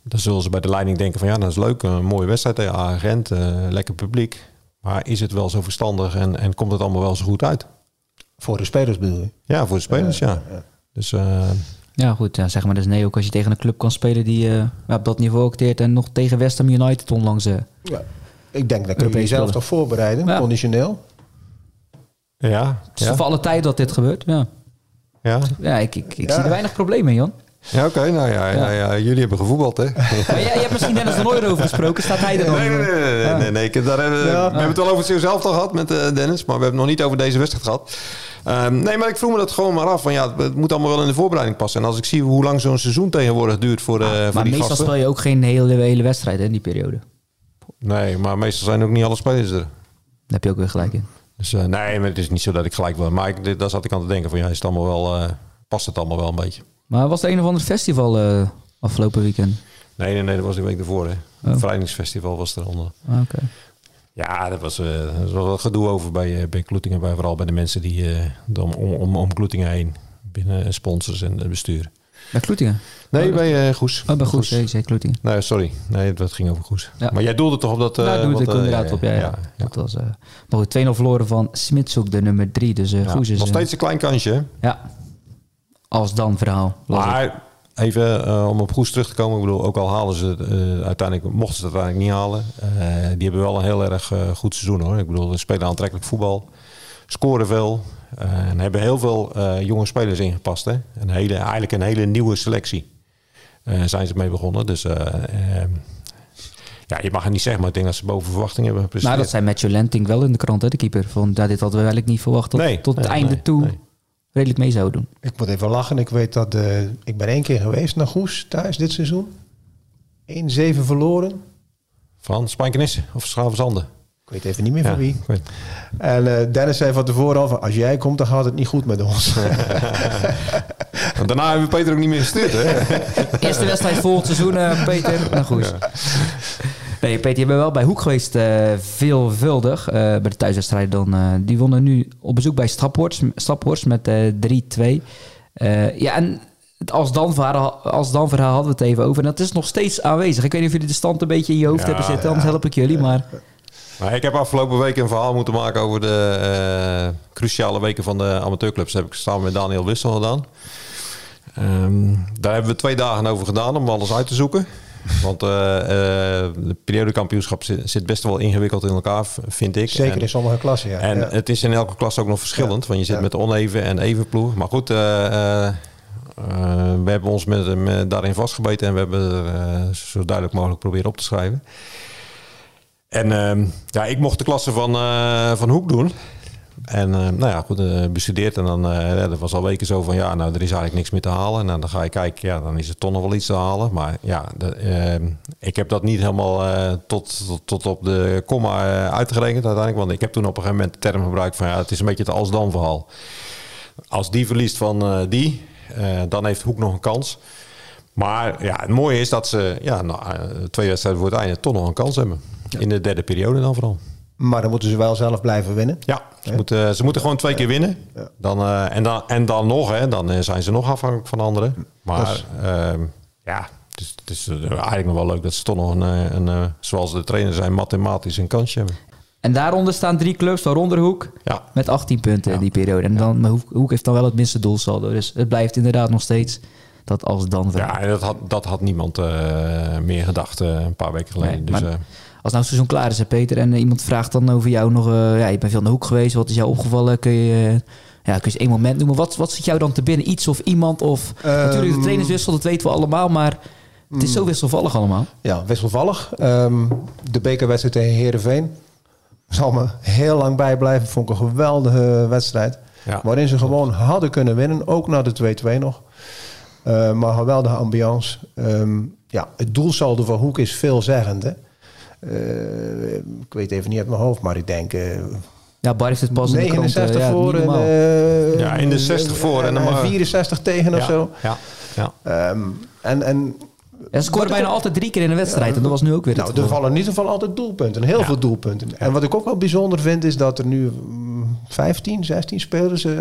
dan zullen ze bij de leiding denken van ja, dat is leuk. Een mooie wedstrijd tegen agent, lekker publiek. Maar is het wel zo verstandig en, en komt het allemaal wel zo goed uit? Voor de spelers bedoel je? Ja, voor de spelers, ja. Dus eh, Ja, goed. Ja, zeg maar dus nee, ook als je tegen een club kan spelen die eh, ja, op dat niveau acteert en nog tegen West Ham United onlangs. eh Ja. Ik denk, dat kun je jezelf toch voorbereiden, Ja. conditioneel. ja, het is ja, voor alle tijd dat dit gebeurt. Ja, ja. ja ik, ik, ik Ja. zie er weinig problemen in, Jan. Ja, oké. nou ja, ja. Ja, jullie hebben gevoetbald, hè? Maar jij, hebt misschien Dennis de Nooier over gesproken. Staat hij er dan? Nee, nee, nee. nee, nee, nee, daar hebben, We hebben het al over het zelf al gehad met eh, Dennis, maar we hebben het nog niet over deze wedstrijd gehad. Ehm, nee, maar ik vroeg me dat gewoon maar af. Van, ja, het moet allemaal wel in de voorbereiding passen. En als ik zie hoe lang zo'n seizoen tegenwoordig duurt voor, eh, voor maar die meestal gasten. speel je ook geen hele, hele wedstrijd hè, in die periode. Nee, maar meestal zijn ook niet alle spelers er. Daar heb je ook weer gelijk in. Dus eh, nee, maar het is niet zo dat ik gelijk wil. Maar ik, daar zat ik aan te denken van ja, is het allemaal wel, eh, past het allemaal wel een beetje? Maar was er een of ander festival eh, afgelopen weekend? Nee, nee, nee, dat was de week ervoor. Hè. Oh. Het Vrijdingsfestival was eronder. Ah, Oké. Ja, dat was, er was wel wat gedoe over bij, eh, bij Kloetingen. Bij, vooral bij de mensen die eh, om, om, om, Kloetingen heen. Binnen sponsors en het bestuur. Bij Kloetingen? Nee, bij eh, Goes. Oh, bij Goes. Kloetingen. Nee, sorry. Nee, het ging over Goes. Ja. Maar jij doelde toch op dat... eh, Daar doe wat, ik inderdaad op. Ja, ja. Dat was, maar goed, 2-0 verloren van Smitshoek, de nummer 3. Dus Goes is... Nog steeds een klein kansje. hè? Ja. Als dan verhaal. Maar even eh, om op Goes terug te komen. Ik bedoel, ook al halen ze eh, uiteindelijk, mochten ze het uiteindelijk niet halen. eh, die hebben wel een heel erg goed seizoen hoor. Ik bedoel, ze spelen aantrekkelijk voetbal. Scoren veel. en hebben heel veel jonge spelers ingepast. Hè? Een hele, eigenlijk een hele nieuwe selectie. zijn ze mee begonnen. Dus eh, eh, ja, je mag het niet zeggen, maar ik denk dat ze boven verwachting hebben Nou, gepresteerd. dat zei Matthew Lenting wel in de krant, hè, de keeper. Van, ja, dit hadden we eigenlijk niet verwacht dat Nee, tot het einde nee, toe. Redelijk mee zouden doen. Ik moet even lachen. Ik weet dat eh, ik ben één keer geweest naar Goes thuis dit seizoen. 1-7 verloren. Van Spijkenissen of Schravenzanden. Ik weet even niet meer van Ja, wie. weet- En eh, Dennis zei van tevoren al van, als jij komt, dan gaat het niet goed met ons. Want daarna hebben we Peter ook niet meer gestuurd, hè? Eerste wedstrijd volgend seizoen, eh, Peter. Nou goed. Nee, Peter, je bent wel bij Hoek geweest eh, veelvuldig. eh, bij de thuiswedstrijd dan. eh, die wonnen nu op bezoek bij Staphorst, met eh 3-2. Eh, ja, en het als dan, verhaal, als dan verhaal hadden we het even over. En dat is nog steeds aanwezig. Ik weet niet of jullie de stand een beetje in je hoofd Ja, hebben zitten. Anders help ik jullie. Maar Maar ik heb afgelopen week een verhaal moeten maken over de cruciale weken van de amateurclubs. Dat heb ik samen met Daniel Wissel gedaan. Ehm, daar hebben we twee dagen over gedaan om alles uit te zoeken. Want eh, de periodekampioenschap zit, zit best wel ingewikkeld in elkaar, vind ik. Zeker En- in sommige klassen, ja. En ja. het is in elke klas ook nog verschillend. Want je zit met oneven en even ploeg. Maar goed, eh, we hebben ons met, met, daarin vastgebeten. En we hebben er zo duidelijk mogelijk proberen op te schrijven. En ehm, ja, ik mocht de klasse van, van Hoek doen. En eh, nou ja, goed, eh, bestudeerd. En dan eh, ja, dat was al weken zo van ja, nou er is eigenlijk niks meer te halen. En dan, dan ga je kijken, ja, dan is er toch nog wel iets te halen. Maar ja, de, ehm, ik heb dat niet helemaal eh, tot, tot, tot op de komma eh, uitgerekend uiteindelijk. Want ik heb toen op een gegeven moment de term gebruikt van ja, het is een beetje het als-dan verhaal. Als die verliest van eh, die, eh, dan heeft Hoek nog een kans. Maar ja, het mooie is dat ze ja, nou, eh, twee wedstrijden voor het einde toch nog een kans hebben. In de derde periode dan vooral. Maar dan moeten ze wel zelf blijven winnen. Ja, ze, moeten, ze moeten gewoon twee keer winnen. Ja. Dan, eh, en, dan, en dan nog, hè, dan eh, zijn ze nog afhankelijk van anderen. Maar ehm, ja, het is, het is eh, eigenlijk nog wel leuk dat ze toch nog een, een zoals de trainer zijn, mathematisch een kansje hebben. En daaronder staan drie clubs, waaronder Hoek, Ja, met 18 punten in die periode. En dan, maar Hoek, Hoek heeft dan wel het minste doelsaldo. Dus het blijft inderdaad nog steeds dat als dan ja en dat, had, dat had niemand eh, meer gedacht een paar weken geleden. Nee, dus, maar- eh, Als nou het seizoen klaar is, hè, Peter, en eh, iemand vraagt dan over jou nog... eh, ja, je bent veel in de hoek geweest, wat is jou opgevallen? Kun je, eh, ja, kun je eens één moment noemen? Wat, wat zit jou dan te binnen? Iets of iemand? Of, natuurlijk, de trainerswissel, dat weten we allemaal, maar het is zo wisselvallig allemaal. Ja, wisselvallig. Ehm, de bekerwedstrijd tegen Heerenveen zal me heel lang bijblijven. Vond ik een geweldige wedstrijd. Ja. Waarin ze gewoon hadden kunnen winnen. Ook na de 2-2 nog. Eh, maar geweldige ambiance. Ehm, ja, het doelsaldo van Hoek is veelzeggend. Hè? Eh, ik weet even niet uit mijn hoofd, maar ik denk... eh, Ja, Bar heeft het pas in de krant. 69 eh, ja, voor en, normaal. eh, Ja, in de 60 voor en dan maar- 64 tegen of ja, zo. Ja, ja. Ehm, en, en Ja, ze scoren bijna altijd drie keer in een wedstrijd. En dat was nu ook weer het Nou, er vallen in ieder geval altijd doelpunten. Heel veel doelpunten. En wat ik ook wel bijzonder vind, is dat er nu mm, 15, 16 spelers, eh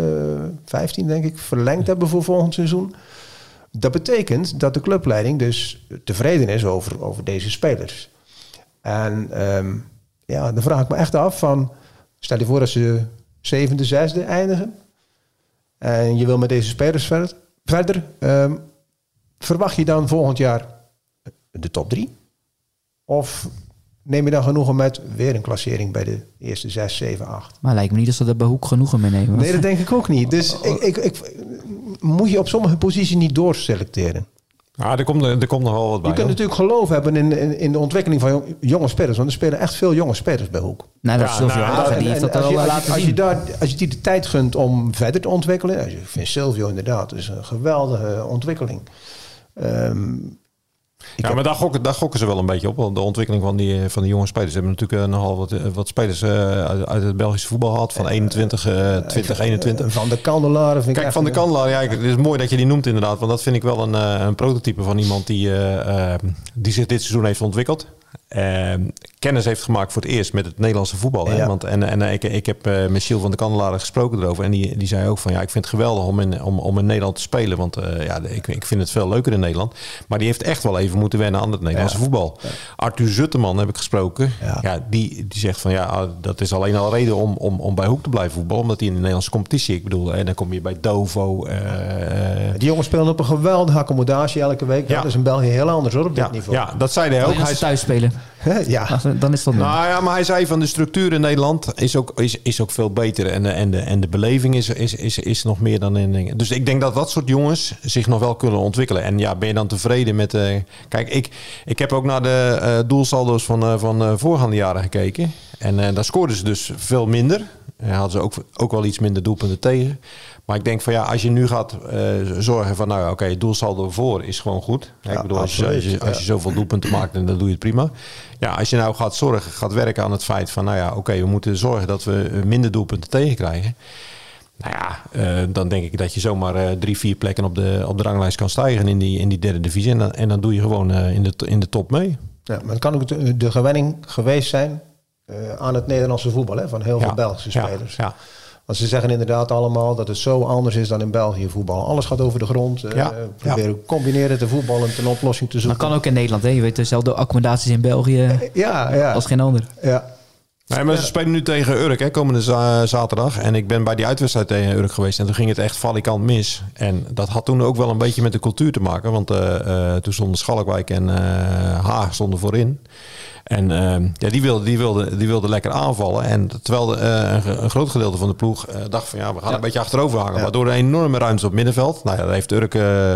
15 denk ik, verlengd hebben voor volgend seizoen. Dat betekent dat de clubleiding dus tevreden is over, over deze spelers. En ehm, ja, dan vraag ik me echt af van, stel je voor dat ze zevende, zesde eindigen. En je wil met deze spelers verder. verder ehm, verwacht je dan volgend jaar de top drie? Of neem je dan genoegen met weer een klassering bij de eerste 6, 7, 8? Maar lijkt me niet dat ze dat bij Hoek genoegen meenemen. Nee, dat denk ik ook niet. Dus ik, ik, ik, moet je op sommige posities niet doorselecteren. Ah, er, komt, er komt nog wel wat bij. Je kunt hoor. natuurlijk geloof hebben in, in, in de ontwikkeling van jong- jonge spelers. Want er spelen echt veel jonge spelers bij Hoek. Nou, dat Ja, is Sylvio nou, die heeft dat als al je, als je- laten als je zien. daar, als je die de tijd gunt om verder te ontwikkelen. Ik vind Silvio inderdaad is een geweldige ontwikkeling. Ehm, ik ja, heb- maar daar gokken, daar gokken ze wel een beetje op. want De ontwikkeling van die, van die jonge spelers. Ze hebben natuurlijk eh, nogal wat, eh, wat spelers eh, uit, uit het Belgische voetbal gehad. Van 21, eh 20, 21. Van de Kandelaren vind ik Kijk, Van de Kandelaar, ja, het is mooi dat je die noemt inderdaad. Want dat vind ik wel een, eh, een prototype van iemand die, eh, eh, die zich dit seizoen heeft ontwikkeld. Eh, kennis heeft gemaakt voor het eerst met het Nederlandse voetbal. Hè? Ja. Want, en en eh, ik, ik heb eh, met Gilles van de Kandelaar gesproken erover. En die, die zei ook van ja, ik vind het geweldig om in, om, om in Nederland te spelen. Want eh, ja, ik, ik vind het veel leuker in Nederland. Maar die heeft echt wel even moeten wennen aan het Nederlandse voetbal. Arthur Zutteman heb ik gesproken. Ja. Ja. die, die zegt van ja, dat is alleen al reden om, om, om bij Hoek te blijven voetballen. Omdat hij in de Nederlandse competitie, ik bedoel, en dan kom je bij Dovo. eh, Die jongens spelen op een geweldige accommodatie elke week. Ja. Dat is in België heel anders hoor, op dit ja, niveau. ja, dat zei hij ook. Hij, thuis spelen. Ja. Dan is dat nog. Nou ja, maar hij zei van de structuur in Nederland is ook, is, is ook veel beter. En de, en de, en de beleving is, is, is, is nog meer dan in. Dus ik denk dat dat soort jongens zich nog wel kunnen ontwikkelen. En ja, ben je dan tevreden met. eh, kijk, ik, ik heb ook naar de eh, doelsaldo's van, eh, van eh, voorgaande jaren gekeken. En eh, daar scoorden ze dus veel minder. En hadden ze ook, ook wel iets minder doelpunten tegen. Maar ik denk van ja, als je nu gaat eh, zorgen van nou ja, oké, het doelsaldo voor is gewoon goed. Ja, ik bedoel, als je, als, je, als zoveel doelpunten maakt, dan doe je het prima. Ja, als je nou gaat zorgen, gaat werken aan het feit van nou ja, oké, we moeten zorgen dat we minder doelpunten tegenkrijgen. Nou ja, eh, dan denk ik dat je zomaar eh, drie, vier plekken op de, op de ranglijst kan stijgen in die, in die derde divisie. En dan, en dan doe je gewoon in, de, in de top mee. Ja, maar het kan ook de, de gewenning geweest zijn aan het Nederlandse voetbal, hè, van heel veel Ja, Belgische ja, spelers. Ja, Want ze zeggen inderdaad allemaal dat het zo anders is dan in België voetbal. Alles gaat over de grond. eh, Ja, proberen combineren te voetballen ten oplossing te Dat zoeken. kan ook in Nederland. Hè? Je weet dezelfde accommodaties in België Ja, ja. als geen ander. ja. Nee, maar ze spelen nu tegen Urk, hè, komende za- zaterdag. En ik ben bij die uitwedstrijd tegen Urk geweest. En toen ging het echt valikant mis. En dat had toen ook wel een beetje met de cultuur te maken. Want eh, eh, toen stonden Schalkwijk en eh Haag stonden voorin. En eh, ja, die wilden die wilde, die wilde lekker aanvallen. En terwijl een, een groot gedeelte van de ploeg dacht van ja, we gaan een beetje achterover hangen. Ja. Waardoor er een enorme ruimte op middenveld. Nou ja, daar heeft Urk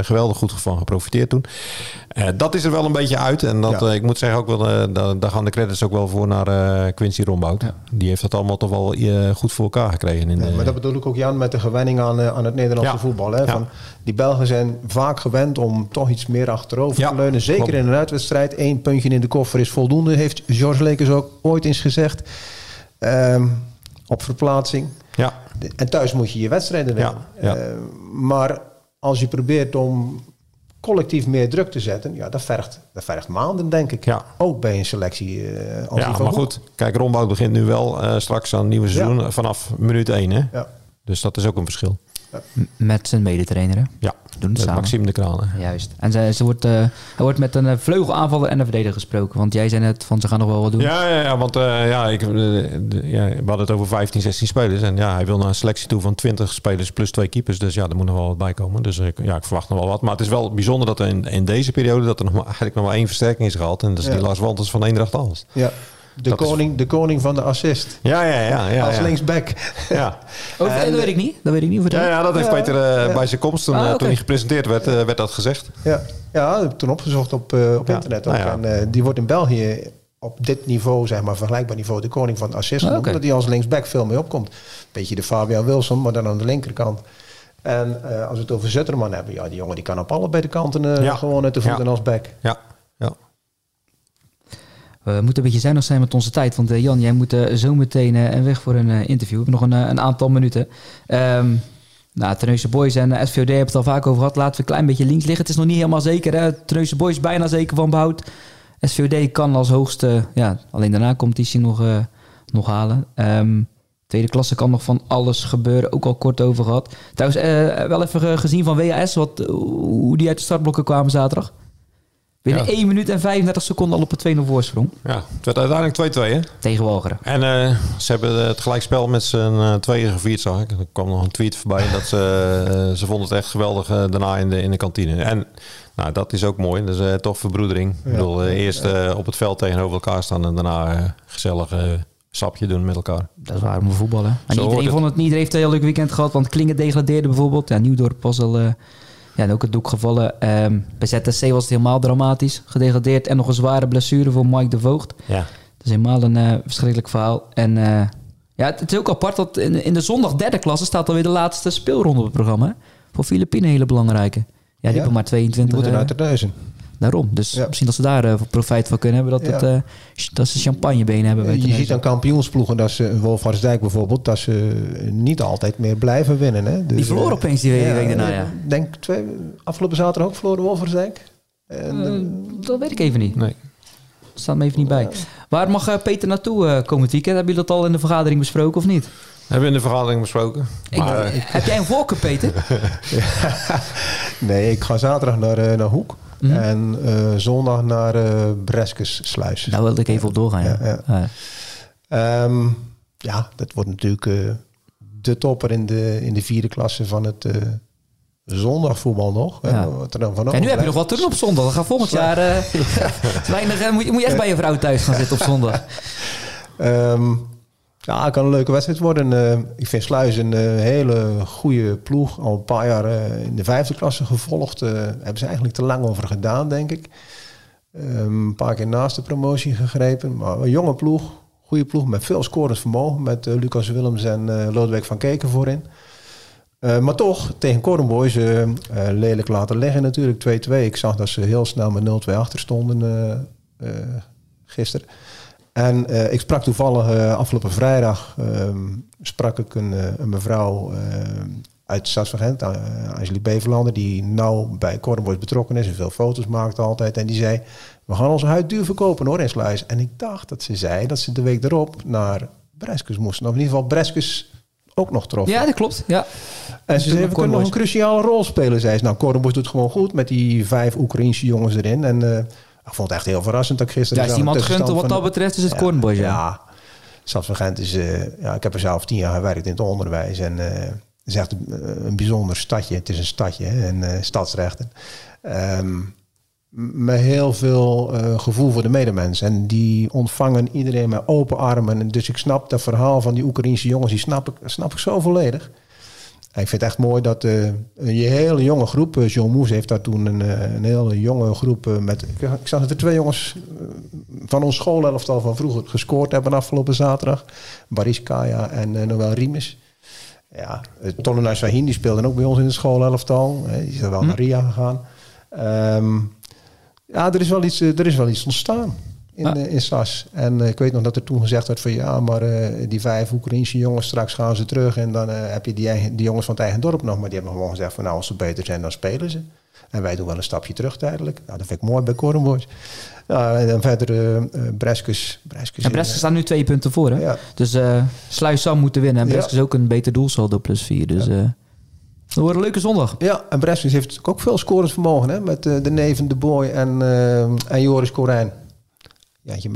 geweldig goed van geprofiteerd toen. Dat is er wel een beetje uit. En dat, Ja. ik moet zeggen ook wel, daar, gaan de credits ook wel voor naar eh, Die heeft dat allemaal toch wel eh, goed voor elkaar gekregen. In Ja, maar dat bedoel ik ook, Jan, met de gewenning aan, eh, aan het Nederlandse voetbal. Hè? Van, die Belgen zijn vaak gewend om toch iets meer achterover te leunen. Zeker klopt. in een uitwedstrijd. Eén puntje in de koffer is voldoende, heeft George Lekers ook ooit eens gezegd. Ehm, op verplaatsing. ja, En thuis moet je je wedstrijden winnen. Ja, ja. Eh, maar als je probeert om collectief meer druk te zetten, ja, dat vergt, dat vergt maanden, denk ik. Ja. Ook bij een selectie als ja maar Hoek. goed. Kijk, Rombout begint nu wel eh, straks aan het nieuwe seizoen vanaf minuut 1. Hè? Ja. Dus dat is ook een verschil. Met zijn medetrainer. hè? Ja, Doen het met samen. Maxime de Kraan. hè. Juist. En ze, ze wordt, eh, hij wordt met een eh, vleugelaanvaller en een verdediger gesproken. Want jij zei net van ze gaan nog wel wat doen. Ja, ja, ja want eh, ja, ik, de- ja, we hadden het over 15, 16 spelers. En ja, hij wil naar een selectie toe van 20 spelers plus twee keepers. Dus ja, er moet nog wel wat bij komen. Dus ik, ja, ik verwacht nog wel wat. Maar het is wel bijzonder dat er in, in deze periode... dat er nog maar, eigenlijk nog maar één versterking is gehaald. En dat is Ja. die Lars Wanters van Eendracht Aalst. Ja. De, Dat is- koning, de koning van de assist. Ja, ja, ja. ja, als ja. linksback. Ja. Oh, En- dat weet ik niet. Dat weet ik niet. Ja, ja, dat heeft Ja, Peter eh, ja. bij zijn komst, toen, Ah, eh, toen hij gepresenteerd werd, eh, werd dat gezegd. Ja, ja dat heb ik toen opgezocht op, eh, op Ja, internet. Ook. nou ja. En, eh, die wordt in België op dit niveau, zeg maar vergelijkbaar niveau, de koning van de assist. Ah. Omdat hij als linksback veel mee opkomt. Beetje de Fabian Wilson, maar dan aan de linkerkant. En eh, als we het over Zutterman hebben, ja, die jongen die kan op allebei de kanten eh, Ja. gewoon uit de voeten Ja. als back. Ja, ja. We moeten een beetje zuinig zijn met onze tijd. Want eh, Jan, jij moet eh, zo meteen eh, weg voor een eh, interview. We hebben nog een, eh, een aantal minuten. Ehm nou, Boys en eh, SVOD hebben het al vaak over gehad. Laten we een klein beetje links liggen. Het is nog niet helemaal zeker. Hè? Terneuzen Boys bijna zeker van behoud. SVOD kan als hoogste, ja, alleen daarna competitie nog, eh, nog halen. Ehm, tweede klasse kan nog van alles gebeuren. Ook al kort over gehad. Trouwens, eh, wel even eh, gezien van WAS. Wat, eh, hoe die uit de startblokken kwamen zaterdag. Binnen Ja. 1 minuut en 35 seconden al op een 2-0 voorsprong. ja. Het werd uiteindelijk 2-2, hè? Tegen Walcheren. En eh, ze hebben het gelijkspel met z'n uh, tweeën gevierd, zag ik. Er kwam nog een tweet voorbij dat ze, eh, ze vonden het echt geweldig eh, daarna in de, in de kantine. En nou, dat is ook mooi. Dat is eh, toch verbroedering. Ik bedoel, eh, eerst eh, op het veld tegenover elkaar staan en daarna eh, gezellig eh, sapje doen met elkaar. Dat is waarom we voetballen. En iedereen het. vond het niet. Iedereen heeft een heel leuk weekend gehad. Want Klingen degradeerde bijvoorbeeld. Ja, Nieuwdorp was al... eh, ja, en ook het doek gevallen. Ehm bij ZSC was het helemaal dramatisch. Gedegradeerd. En nog een zware blessure voor Mike de Voogd. Ja. Dat is helemaal een eh, verschrikkelijk verhaal. En eh, ja, het, het is ook apart dat in, in de zondag derde klasse staat alweer de laatste speelronde op het programma. hè. Voor Filipijnen hele belangrijke. Ja, die Ja. hebben maar Die 22. moeten eh, uit de duizen. Daarom. Dus Ja. misschien dat ze daar eh, profijt van kunnen hebben. Dat, Ja. het, eh, ch- dat ze champagnebenen hebben. je Terneuzen. ziet aan kampioensploegen dat ze, Wolfharsdijk bijvoorbeeld, dat ze niet altijd meer blijven winnen. Hè? Dus, Die verloren eh, opeens die week, week daarna, ja. Ik denk twee, afgelopen zaterdag ook verloren Wolfharsdijk. En, Eh, dat weet ik even niet. Nee. Staat me even niet bij. Waar mag Peter naartoe komend weekend? Hebben jullie dat al in de vergadering besproken of niet? Hebben we in de vergadering besproken. Ik- Maar, heb jij een voorkeur, Peter? Nee, ik ga zaterdag naar, naar Hoek. Mhm. En eh, zondag naar eh Breskes-Sluis. Daar wilde ik even op doorgaan. Ja. Ja, ja. Eh, Ehm, ja, dat wordt natuurlijk eh, de topper in de, in de vierde klasse van het, zondagvoetbal nog. hè, Ja. wat er dan van En nu heb je nog wat te doen op zondag. Dat gaat volgend jaar... weinig, moet, je, moet je echt bij je vrouw thuis gaan zitten op zondag. Ehm, ja, het kan een leuke wedstrijd worden. Eh, ik vind Sluis een eh, hele goede ploeg. Al een paar jaar eh, in de vijfde klasse gevolgd. Hebben ze eigenlijk te lang over gedaan, denk ik. Ehm, een paar keer naast de promotie gegrepen. Maar een jonge ploeg. Goede ploeg met veel scorend vermogen. Met Lucas Willems en Lodewijk van Keken voorin. Maar toch, tegen Cornboys lelijk laten liggen natuurlijk. 2-2. Ik zag dat ze heel snel met 0-2 achter stonden gisteren. En eh, ik sprak toevallig eh, afgelopen vrijdag ehm, sprak ik een, eh, een mevrouw uit de stad van Gent, uh, Angelique Beverlander, die nauw bij Cornboys betrokken is en veel foto's maakt altijd. En die zei, we gaan onze huid duur verkopen hoor in Sluis. En ik dacht dat ze zei dat ze de week erop naar Breskes moesten. Of in ieder geval Breskes ook nog troffen. Ja, dat klopt. Ja. En ze zei, we kunnen nog een cruciale rol spelen, zei ze. Nou, Cornboys doet gewoon goed met die vijf Oekraïnse jongens erin. En ik vond het echt heel verrassend dat ik gisteren... Ja, is iemand gunt wat dat betreft, is het Cornboys. Ja. ja. Gent is... eh, ja, ik heb er zelf tien jaar gewerkt in het onderwijs. En eh, het is echt een, een bijzonder stadje. Het is een stadje hè, en eh, stadsrechten. Ehm, m- met heel veel eh, gevoel voor de medemens. En die ontvangen iedereen met open armen. En Dus ik snap dat verhaal van die Oekraïnse jongens, die snap ik, snap ik zo volledig. Ik vind het echt mooi dat eh, een hele jonge groep, eh, John Moes heeft daar toen een, eh, een hele jonge groep met. Ik, ik zag dat er twee jongens van ons schoolelftal van vroeger gescoord hebben afgelopen zaterdag. Baris Kaya en Noël Riemes. Ja, uh, Tolunay Sahin die speelde ook bij ons in het schoolelftal. Hè, die is er wel naar Ria gegaan. Ehm, ja, er is wel iets, er is wel iets ontstaan in, Ja. eh, in SAS. En eh, ik weet nog dat er toen gezegd werd van ja, maar eh, die vijf Oekraïnse jongens, straks gaan ze terug en dan heb je die, eigen, die jongens van het eigen dorp nog. Maar die hebben gewoon gezegd van nou, als ze beter zijn, dan spelen ze. En wij doen wel een stapje terug tijdelijk. Nou, dat vind ik mooi bij Cornboys. Ja, en dan verder Breskes. Breskes En Brest staan nu twee punten voor. Hè? Ja. Dus Sluis zou moeten winnen. En Ja. Brest is ook een beter doelsaldo plus 4. Dus eh dat wordt een leuke zondag. Ja, en Breskes heeft ook veel scorend vermogen. Hè? Met de neven De Boy en, en Joris Corijn. Jantje.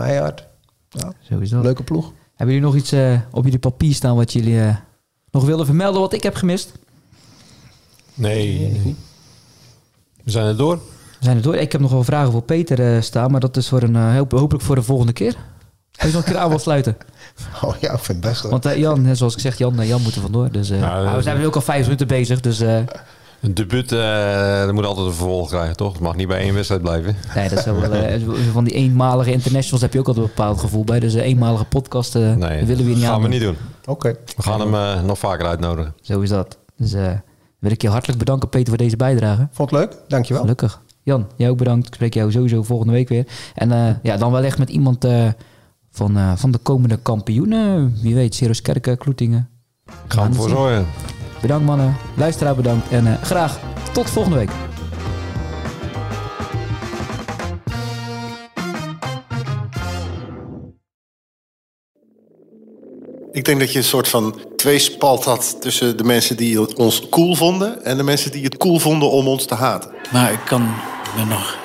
Ja, Zo is dat. leuke ploeg. Hebben jullie nog iets eh, op jullie papier staan wat jullie eh, nog willen vermelden wat ik heb gemist? Nee. We zijn er door. We zijn er door. Ik heb nog wel vragen voor Peter eh, staan, maar dat is voor een, eh, hoop- hopelijk voor de volgende keer. Wil je nog een keer aan wil sluiten? Oh ja, ik vind het best hoor. Want Jan, hè, zoals ik zeg, Jan, Jan moet er vandoor. Dus, eh, Ja, maar we zijn nu ook al vijf minuten bezig, dus eh, Een debuut, eh dat moet altijd een vervolg krijgen, toch? Het mag niet bij één wedstrijd blijven. nee, dat is wel, eh, van die eenmalige internationals heb je ook altijd een bepaald gevoel bij. Dus een eenmalige podcast, eh, Nee, dat willen we hier niet gaan aan. we niet doen. Oké. We gaan hem eh, nog vaker uitnodigen. Zo is dat. Dus eh, wil ik je hartelijk bedanken, Peter, voor deze bijdrage. Vond het leuk? Dankjewel. Gelukkig. Jan, jij ook bedankt. Ik spreek jou sowieso volgende week weer. En eh, ja, dan wel echt met iemand eh, van, eh, van de komende kampioenen. Wie weet, Ceros Kerken, Kloetingen. Gaan we voor zorgen. Bedankt mannen. Luisteraar bedankt. En eh, graag tot volgende week. Ik denk dat je een soort van tweespalt had tussen de mensen die ons cool vonden en de mensen die het cool vonden om ons te haten. Maar ik kan me nog